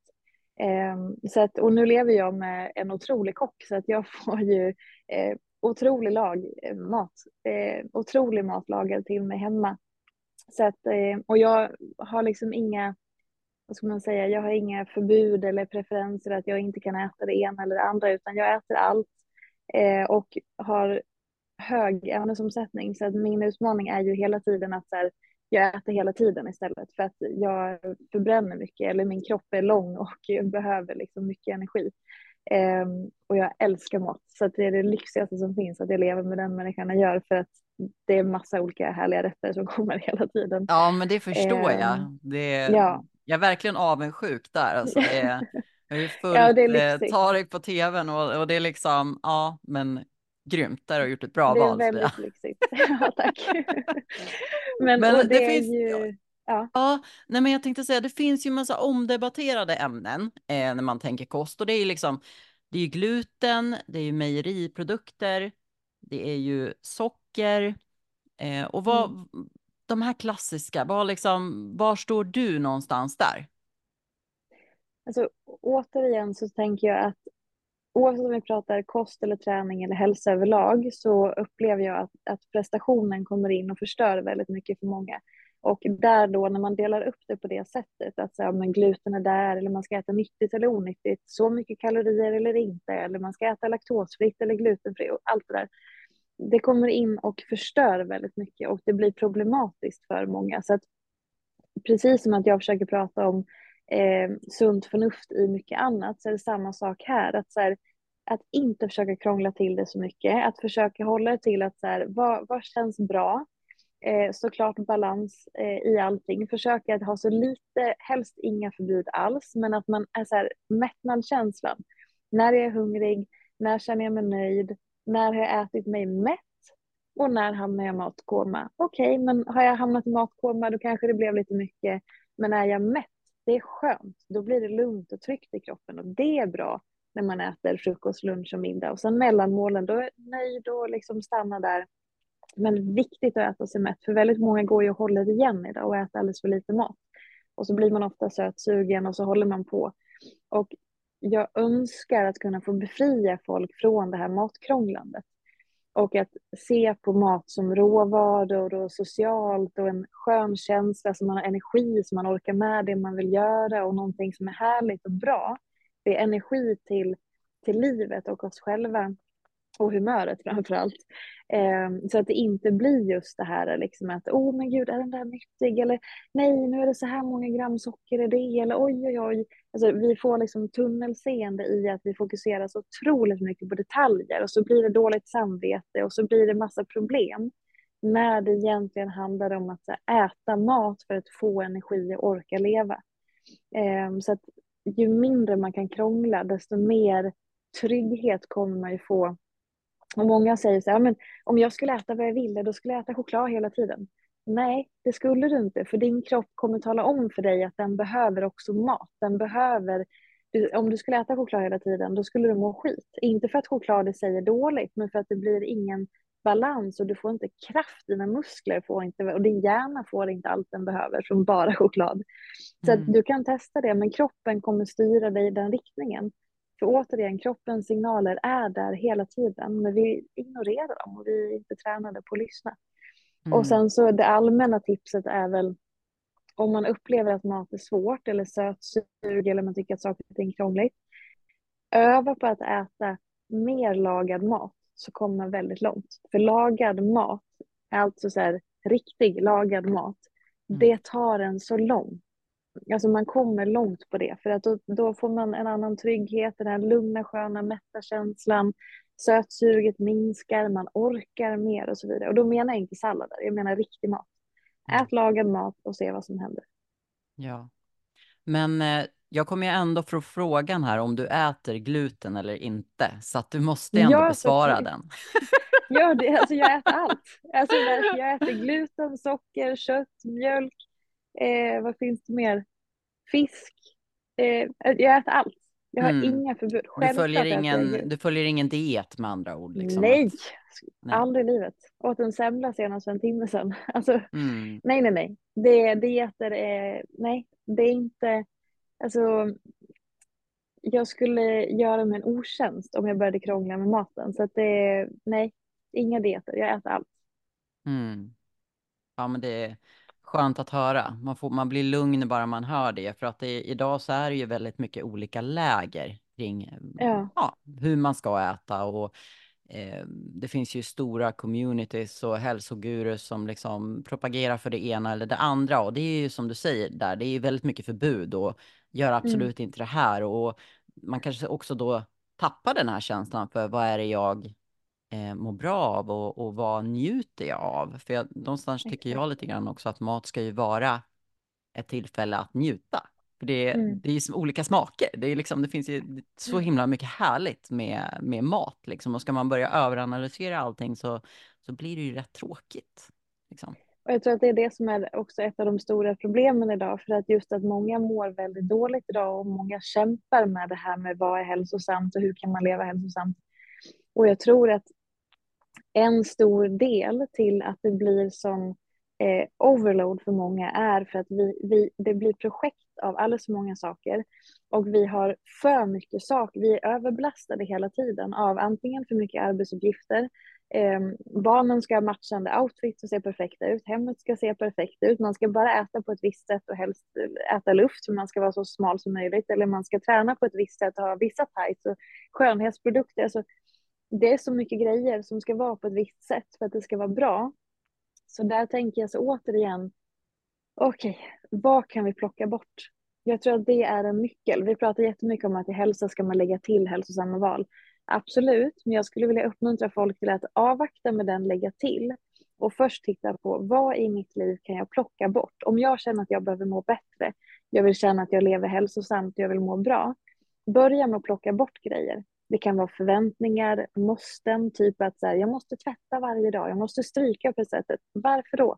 Eh, så att, och nu lever jag med en otrolig kock så att jag får ju eh, otrolig lag, eh, mat, eh, otrolig mat lagad till mig hemma. Så att, eh, och jag har liksom inga, vad ska man säga, jag har inga förbud eller preferenser att jag inte kan äta det ena eller det andra, utan jag äter allt eh, och har hög ämnesomsättning. Så att min utmaning är ju hela tiden att så här, jag äter hela tiden istället för att jag förbränner mycket eller min kropp är lång och behöver liksom mycket energi. Um, och jag älskar mat, så att det är det lyxigaste som finns att jag lever med den människan jag gör för att det är massa olika härliga rätter som kommer hela tiden. Ja, men det förstår um, jag. Det ja. Jag är verkligen avundsjuk där. Alltså det är, jag är fullt ja, är Tarik på tvn och, och det är liksom, ja, men grymt, där har du gjort ett bra val. Det är väldigt lyxigt. ja, tack. men, men det, det finns ju... Ja. ja, nej men jag tänkte säga, det finns ju massa omdebatterade ämnen eh, när man tänker kost och det är ju liksom, det är ju gluten, det är ju mejeriprodukter, det är ju socker eh, och vad, mm. de här klassiska, vad liksom, var står du någonstans där? Alltså återigen så tänker jag att oavsett om vi pratar kost eller träning eller hälsa överlag så upplever jag att, att prestationen kommer in och förstör väldigt mycket för många. Och där då när man delar upp det på det sättet, att så, men gluten är där eller man ska äta nyttigt eller onyttigt, så mycket kalorier eller inte, eller man ska äta laktosfritt eller glutenfritt och allt det där. Det kommer in och förstör väldigt mycket och det blir problematiskt för många. Så att precis som att jag försöker prata om eh, sunt förnuft i mycket annat så är det samma sak här. Att, så här, att inte försöka krångla till det så mycket, att försöka hålla det till att så här, vad, vad känns bra? Eh, såklart balans eh, i allting. Försöka att ha så lite, helst inga förbud alls, men att man är så här mättnadskänslan. När jag är hungrig, när känner jag mig nöjd, när har jag ätit mig mätt och när hamnar jag i matkoma? Okej, okay, men har jag hamnat i matkoma då kanske det blev lite mycket. Men är jag mätt, det är skönt. Då blir det lugnt och tryggt i kroppen och det är bra när man äter frukost, lunch och middag. Och sen mellanmålen, då är nöjd och liksom stanna där men viktigt att äta sig mätt, för väldigt många går ju och håller igen idag och äter alldeles för lite mat. Och så blir man ofta sötsugen och så håller man på. Och jag önskar att kunna få befria folk från det här matkrånglandet. Och att se på mat som råvaror och socialt och en skön känsla, så man har energi, så man orkar med det man vill göra och någonting som är härligt och bra. Det är energi till, till livet och oss själva och humöret framför allt. Eh, så att det inte blir just det här liksom att oh men gud är den där nyttig eller nej nu är det så här många gram socker i det eller oj oj oj. Alltså, vi får liksom tunnelseende i att vi fokuserar så otroligt mycket på detaljer och så blir det dåligt samvete och så blir det massa problem. När det egentligen handlar om att här, äta mat för att få energi och orka leva. Eh, så att ju mindre man kan krångla desto mer trygghet kommer man ju få och många säger så här, men om jag skulle äta vad jag ville, då skulle jag äta choklad hela tiden. Nej, det skulle du inte, för din kropp kommer tala om för dig att den behöver också mat. Den behöver, om du skulle äta choklad hela tiden, då skulle du må skit. Inte för att choklad i sig är dåligt, men för att det blir ingen balans och du får inte kraft, dina muskler får inte, och din hjärna får inte allt den behöver från bara choklad. Så mm. du kan testa det, men kroppen kommer styra dig i den riktningen. För återigen, kroppens signaler är där hela tiden, men vi ignorerar dem och vi är inte tränade på att lyssna. Mm. Och sen så det allmänna tipset är väl om man upplever att mat är svårt eller sötsug eller man tycker att saker och ting är krångligt. Öva på att äta mer lagad mat så kommer man väldigt långt. För lagad mat, alltså så här, riktig lagad mat, mm. det tar en så långt Alltså man kommer långt på det för att då, då, får man en annan trygghet, den här lugna, sköna, mätta känslan. Sötsuget minskar, man orkar mer och så vidare. Och då menar jag inte sallader, jag menar riktig mat. Ät lagad mat och se vad som händer. Ja, men eh, jag kommer ju ändå få frågan här om du äter gluten eller inte, så att du måste ändå ja, besvara den. Ja, det, alltså jag äter allt. Alltså jag äter gluten, socker, kött, mjölk, Eh, vad finns det mer? Fisk. Eh, jag äter allt. Jag har mm. inga förbud. du följer, ingen, du följer ingen diet med andra ord? Liksom. Nej. nej, aldrig i livet. Åt en semla senast för en timme sedan. Alltså, mm. Nej, nej, nej. Det, dieter är, nej, det är inte, alltså, jag skulle göra mig en otjänst om jag började krångla med maten. Så att det, nej, inga dieter. Jag äter allt. Mm. Ja, men det, skönt att höra. Man, får, man blir lugn bara man hör det. För att det, idag så är det ju väldigt mycket olika läger kring ja. Ja, hur man ska äta. Och eh, det finns ju stora communities och hälsogurus som liksom propagerar för det ena eller det andra. Och det är ju som du säger där, det är ju väldigt mycket förbud och gör mm. absolut mm. inte det här. Och man kanske också då tappar den här känslan för vad är det jag eh, mår bra av och, och vad njuter jag av? För jag, någonstans tycker jag lite grann också att mat ska ju vara ett tillfälle att njuta. För det, mm. det är ju olika smaker. Det, är liksom, det finns ju så mm. himla mycket härligt med, med mat. Liksom. Och ska man börja överanalysera allting så, så blir det ju rätt tråkigt. Liksom. Och jag tror att det är det som är också ett av de stora problemen idag. För att just att många mår väldigt dåligt idag och många kämpar med det här med vad är hälsosamt och hur kan man leva hälsosamt. Och jag tror att en stor del till att det blir som eh, overload för många är för att vi, vi, det blir projekt av alldeles för många saker och vi har för mycket saker. Vi är överbelastade hela tiden av antingen för mycket arbetsuppgifter, eh, barnen ska ha matchande outfits och se perfekta ut, hemmet ska se perfekt ut, man ska bara äta på ett visst sätt och helst eh, äta luft för man ska vara så smal som möjligt eller man ska träna på ett visst sätt och ha vissa tights och skönhetsprodukter. Alltså, det är så mycket grejer som ska vara på ett visst sätt för att det ska vara bra. Så där tänker jag så återigen, okej, okay, vad kan vi plocka bort? Jag tror att det är en nyckel. Vi pratar jättemycket om att i hälsa ska man lägga till hälsosamma val. Absolut, men jag skulle vilja uppmuntra folk till att avvakta med den lägga till och först titta på vad i mitt liv kan jag plocka bort? Om jag känner att jag behöver må bättre, jag vill känna att jag lever hälsosamt, jag vill må bra, börja med att plocka bort grejer. Det kan vara förväntningar, måsten, typ att så här, jag måste tvätta varje dag, jag måste stryka på sättet. Varför då?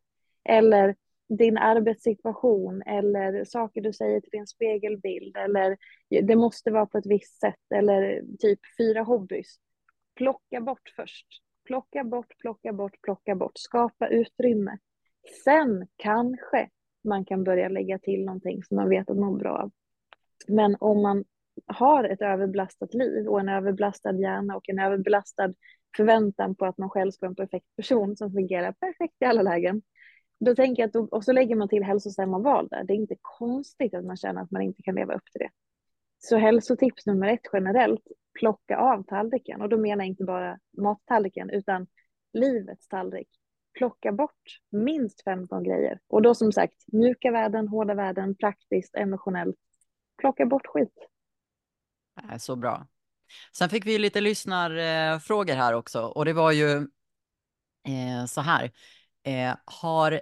Eller din arbetssituation eller saker du säger till din spegelbild eller det måste vara på ett visst sätt eller typ fyra hobbys. Plocka bort först. Plocka bort, plocka bort, plocka bort. Skapa utrymme. Sen kanske man kan börja lägga till någonting som man vet att man mår bra av. Men om man har ett överbelastat liv och en överbelastad hjärna och en överbelastad förväntan på att man själv ska vara en perfekt person som fungerar perfekt i alla lägen. Då tänker jag att då, och så lägger man till hälsosamma val där. Det är inte konstigt att man känner att man inte kan leva upp till det. Så hälsotips nummer ett generellt, plocka av tallriken. Och då menar jag inte bara mattallriken utan livets tallrik. Plocka bort minst 15 grejer. Och då som sagt, mjuka värden, hårda värden, praktiskt, emotionellt. Plocka bort skit. Så bra. Sen fick vi lite lyssnarfrågor här också och det var ju eh, så här. Eh, har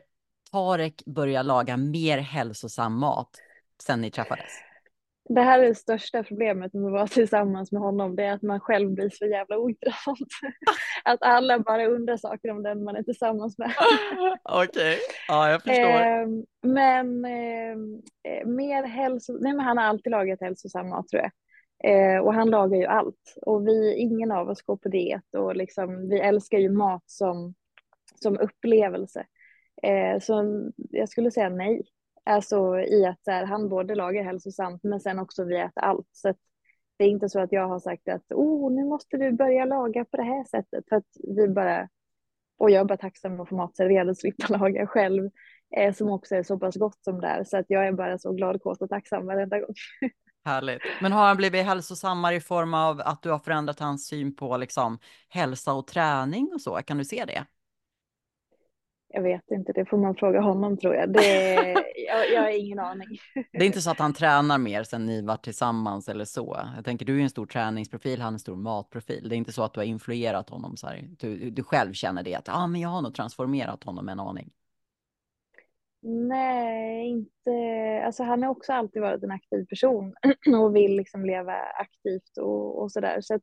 Tarek börjat laga mer hälsosam mat sen ni träffades? Det här är det största problemet med att vara tillsammans med honom. Det är att man själv blir så jävla ointressant. att alla bara undrar saker om den man är tillsammans med. Okej, okay. ja jag förstår. Eh, men eh, mer hälso... Nej men han har alltid lagat hälsosam mat tror jag. Eh, och han lagar ju allt. Och vi, ingen av oss går på diet och liksom, vi älskar ju mat som, som upplevelse. Eh, så jag skulle säga nej. Alltså i att här, han både lagar hälsosamt men sen också vi äter allt. Så det är inte så att jag har sagt att oh, nu måste du börja laga på det här sättet. För att vi bara, och jag är bara tacksam att få mat serverad och slippa laga själv. Eh, som också är så pass gott som det är. Så att jag är bara så glad, kåt och tacksam varenda gång. Härligt. Men har han blivit hälsosammare i form av att du har förändrat hans syn på liksom hälsa och träning och så? Kan du se det? Jag vet inte, det får man fråga honom tror jag. Det, jag, jag har ingen aning. Det är inte så att han tränar mer sen ni var tillsammans eller så. Jag tänker du är en stor träningsprofil, han är en stor matprofil. Det är inte så att du har influerat honom så här. Du, du själv känner det att ah, men jag har nog transformerat honom en aning. Nej, inte. Alltså han har också alltid varit en aktiv person och vill liksom leva aktivt och, och sådär. Så att,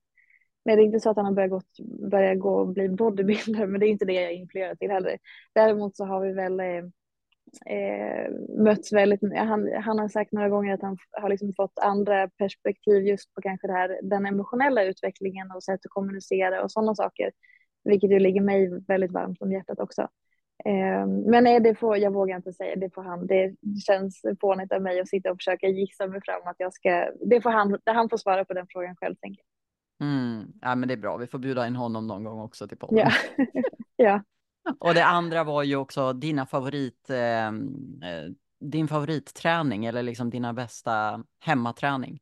nej, det är inte så att han har börjat, gått, börjat gå och bli bodybuilder, men det är inte det jag influerar till heller. Däremot så har vi väl eh, eh, mötts väldigt han, han har sagt några gånger att han har liksom fått andra perspektiv just på kanske det här, den emotionella utvecklingen och sätt att kommunicera och sådana saker. Vilket ju ligger mig väldigt varmt om hjärtat också. Ehm, men nej, det får, jag vågar inte säga, det får han. Det känns fånigt av mig att sitta och försöka gissa mig fram att jag ska, det får han, han får svara på den frågan själv tänker jag. Mm, ja men det är bra, vi får bjuda in honom någon gång också till podden. Ja. ja. Och det andra var ju också dina favorit, eh, din favoritträning eller liksom dina bästa hemmaträning.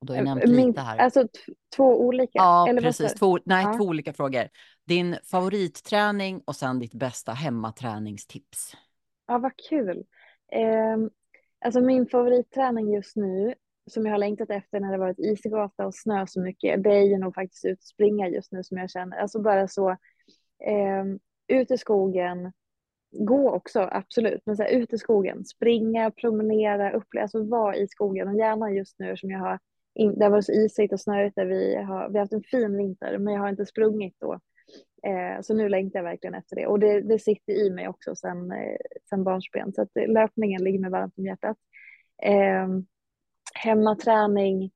Och då har jag nämnt Min, lite här. Alltså två olika? Ja, precis. Två, nej, ja. två olika frågor. Din favoritträning och sen ditt bästa hemmaträningstips. Ja, vad kul. Eh, alltså min favoritträning just nu, som jag har längtat efter när det varit isgata och snö så mycket, det är ju nog faktiskt ut och springa just nu som jag känner. Alltså bara så, eh, ut i skogen, gå också, absolut, men så här, ut i skogen, springa, promenera, uppleva, alltså vara i skogen och gärna just nu som jag har in, det har varit så isigt och snöigt där vi har, vi har haft en fin vinter men jag har inte sprungit då. Eh, så nu längtar jag verkligen efter det och det, det sitter i mig också sen, eh, sen barnsben så att löpningen ligger mig varmt om hjärtat. Eh, hemmaträning,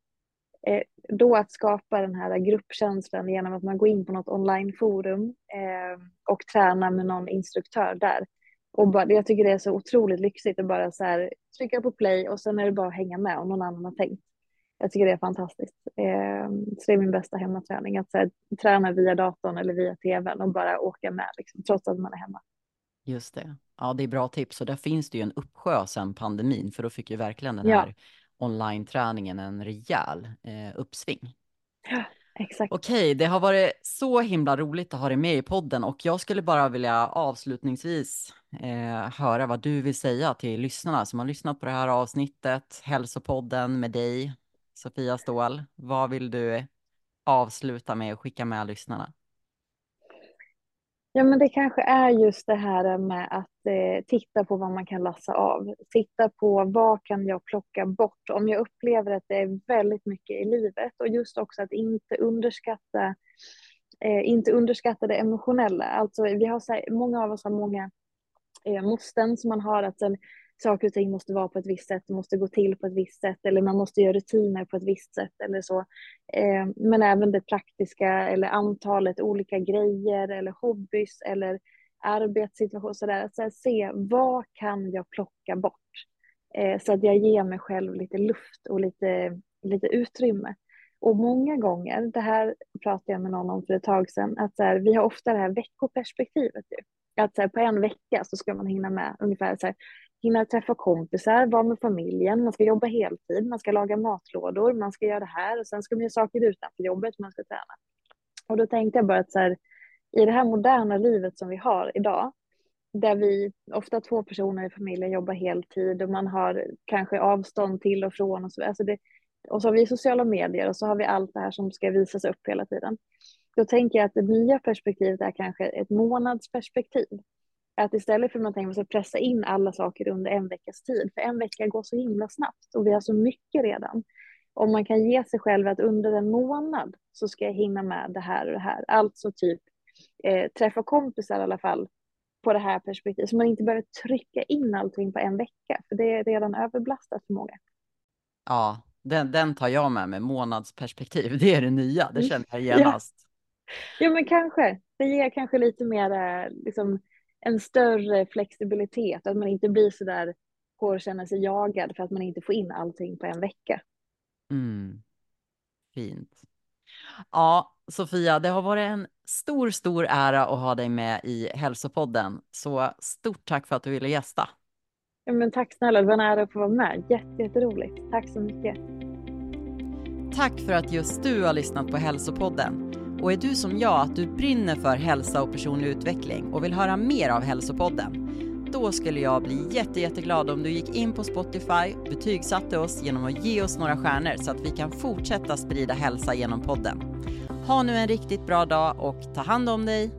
eh, då att skapa den här gruppkänslan genom att man går in på något onlineforum eh, och tränar med någon instruktör där. Och bara, jag tycker det är så otroligt lyxigt att bara så här, trycka på play och sen är det bara att hänga med om någon annan har tänkt. Jag tycker det är fantastiskt. Eh, så det är min bästa hemmaträning, att här, träna via datorn eller via tvn och bara åka med, liksom, trots att man är hemma. Just det. Ja, det är bra tips. Och där finns det ju en uppsjö sedan pandemin, för då fick ju verkligen den här online-träningen en rejäl eh, uppsving. Ja, exakt. Okej, det har varit så himla roligt att ha dig med i podden och jag skulle bara vilja avslutningsvis eh, höra vad du vill säga till lyssnarna som har lyssnat på det här avsnittet, hälsopodden med dig, Sofia Ståhl. Vad vill du avsluta med och skicka med lyssnarna? Ja, men det kanske är just det här med att eh, titta på vad man kan lassa av. Titta på vad kan jag plocka bort om jag upplever att det är väldigt mycket i livet och just också att inte underskatta, eh, inte underskatta det emotionella. Alltså, vi har, många av oss har många eh, måsten som man har att sen, saker och ting måste vara på ett visst sätt, det måste gå till på ett visst sätt eller man måste göra rutiner på ett visst sätt eller så. Eh, men även det praktiska eller antalet olika grejer eller hobbys eller arbetssituation sådär. Så se vad kan jag plocka bort eh, så att jag ger mig själv lite luft och lite, lite utrymme. Och många gånger, det här pratade jag med någon om för ett tag sedan, att så här, vi har ofta det här veckoperspektivet. Ju. Att så här, på en vecka så ska man hinna med ungefär så här, hinna träffa kompisar, vara med familjen, man ska jobba heltid, man ska laga matlådor, man ska göra det här och sen ska man göra saker utanför jobbet, man ska träna. Och då tänkte jag bara att så här, i det här moderna livet som vi har idag, där vi, ofta två personer i familjen jobbar heltid och man har kanske avstånd till och från och så, alltså det, och så har vi sociala medier och så har vi allt det här som ska visas upp hela tiden. Då tänker jag att det nya perspektivet är kanske ett månadsperspektiv. Att istället för att man tänker att man ska pressa in alla saker under en veckas tid, för en vecka går så himla snabbt och vi har så mycket redan. Om man kan ge sig själv att under en månad så ska jag hinna med det här och det här. Alltså typ eh, träffa kompisar i alla fall på det här perspektivet. Så man inte behöver trycka in allting på en vecka, för det är redan överbelastat för många. Ja, den, den tar jag med mig, månadsperspektiv. Det är det nya, det känner jag genast. Ja, men kanske. Det ger kanske lite mer eh, liksom, en större flexibilitet, att man inte blir så där får känna sig jagad för att man inte får in allting på en vecka. Mm. Fint. Ja, Sofia, det har varit en stor, stor ära att ha dig med i Hälsopodden. Så stort tack för att du ville gästa. Ja, men tack snälla, det var en ära att få vara med. Jätte, jätteroligt. Tack så mycket. Tack för att just du har lyssnat på Hälsopodden. Och är du som jag, att du brinner för hälsa och personlig utveckling och vill höra mer av Hälsopodden? Då skulle jag bli jätte, jätteglad om du gick in på Spotify, betygsatte oss genom att ge oss några stjärnor så att vi kan fortsätta sprida hälsa genom podden. Ha nu en riktigt bra dag och ta hand om dig.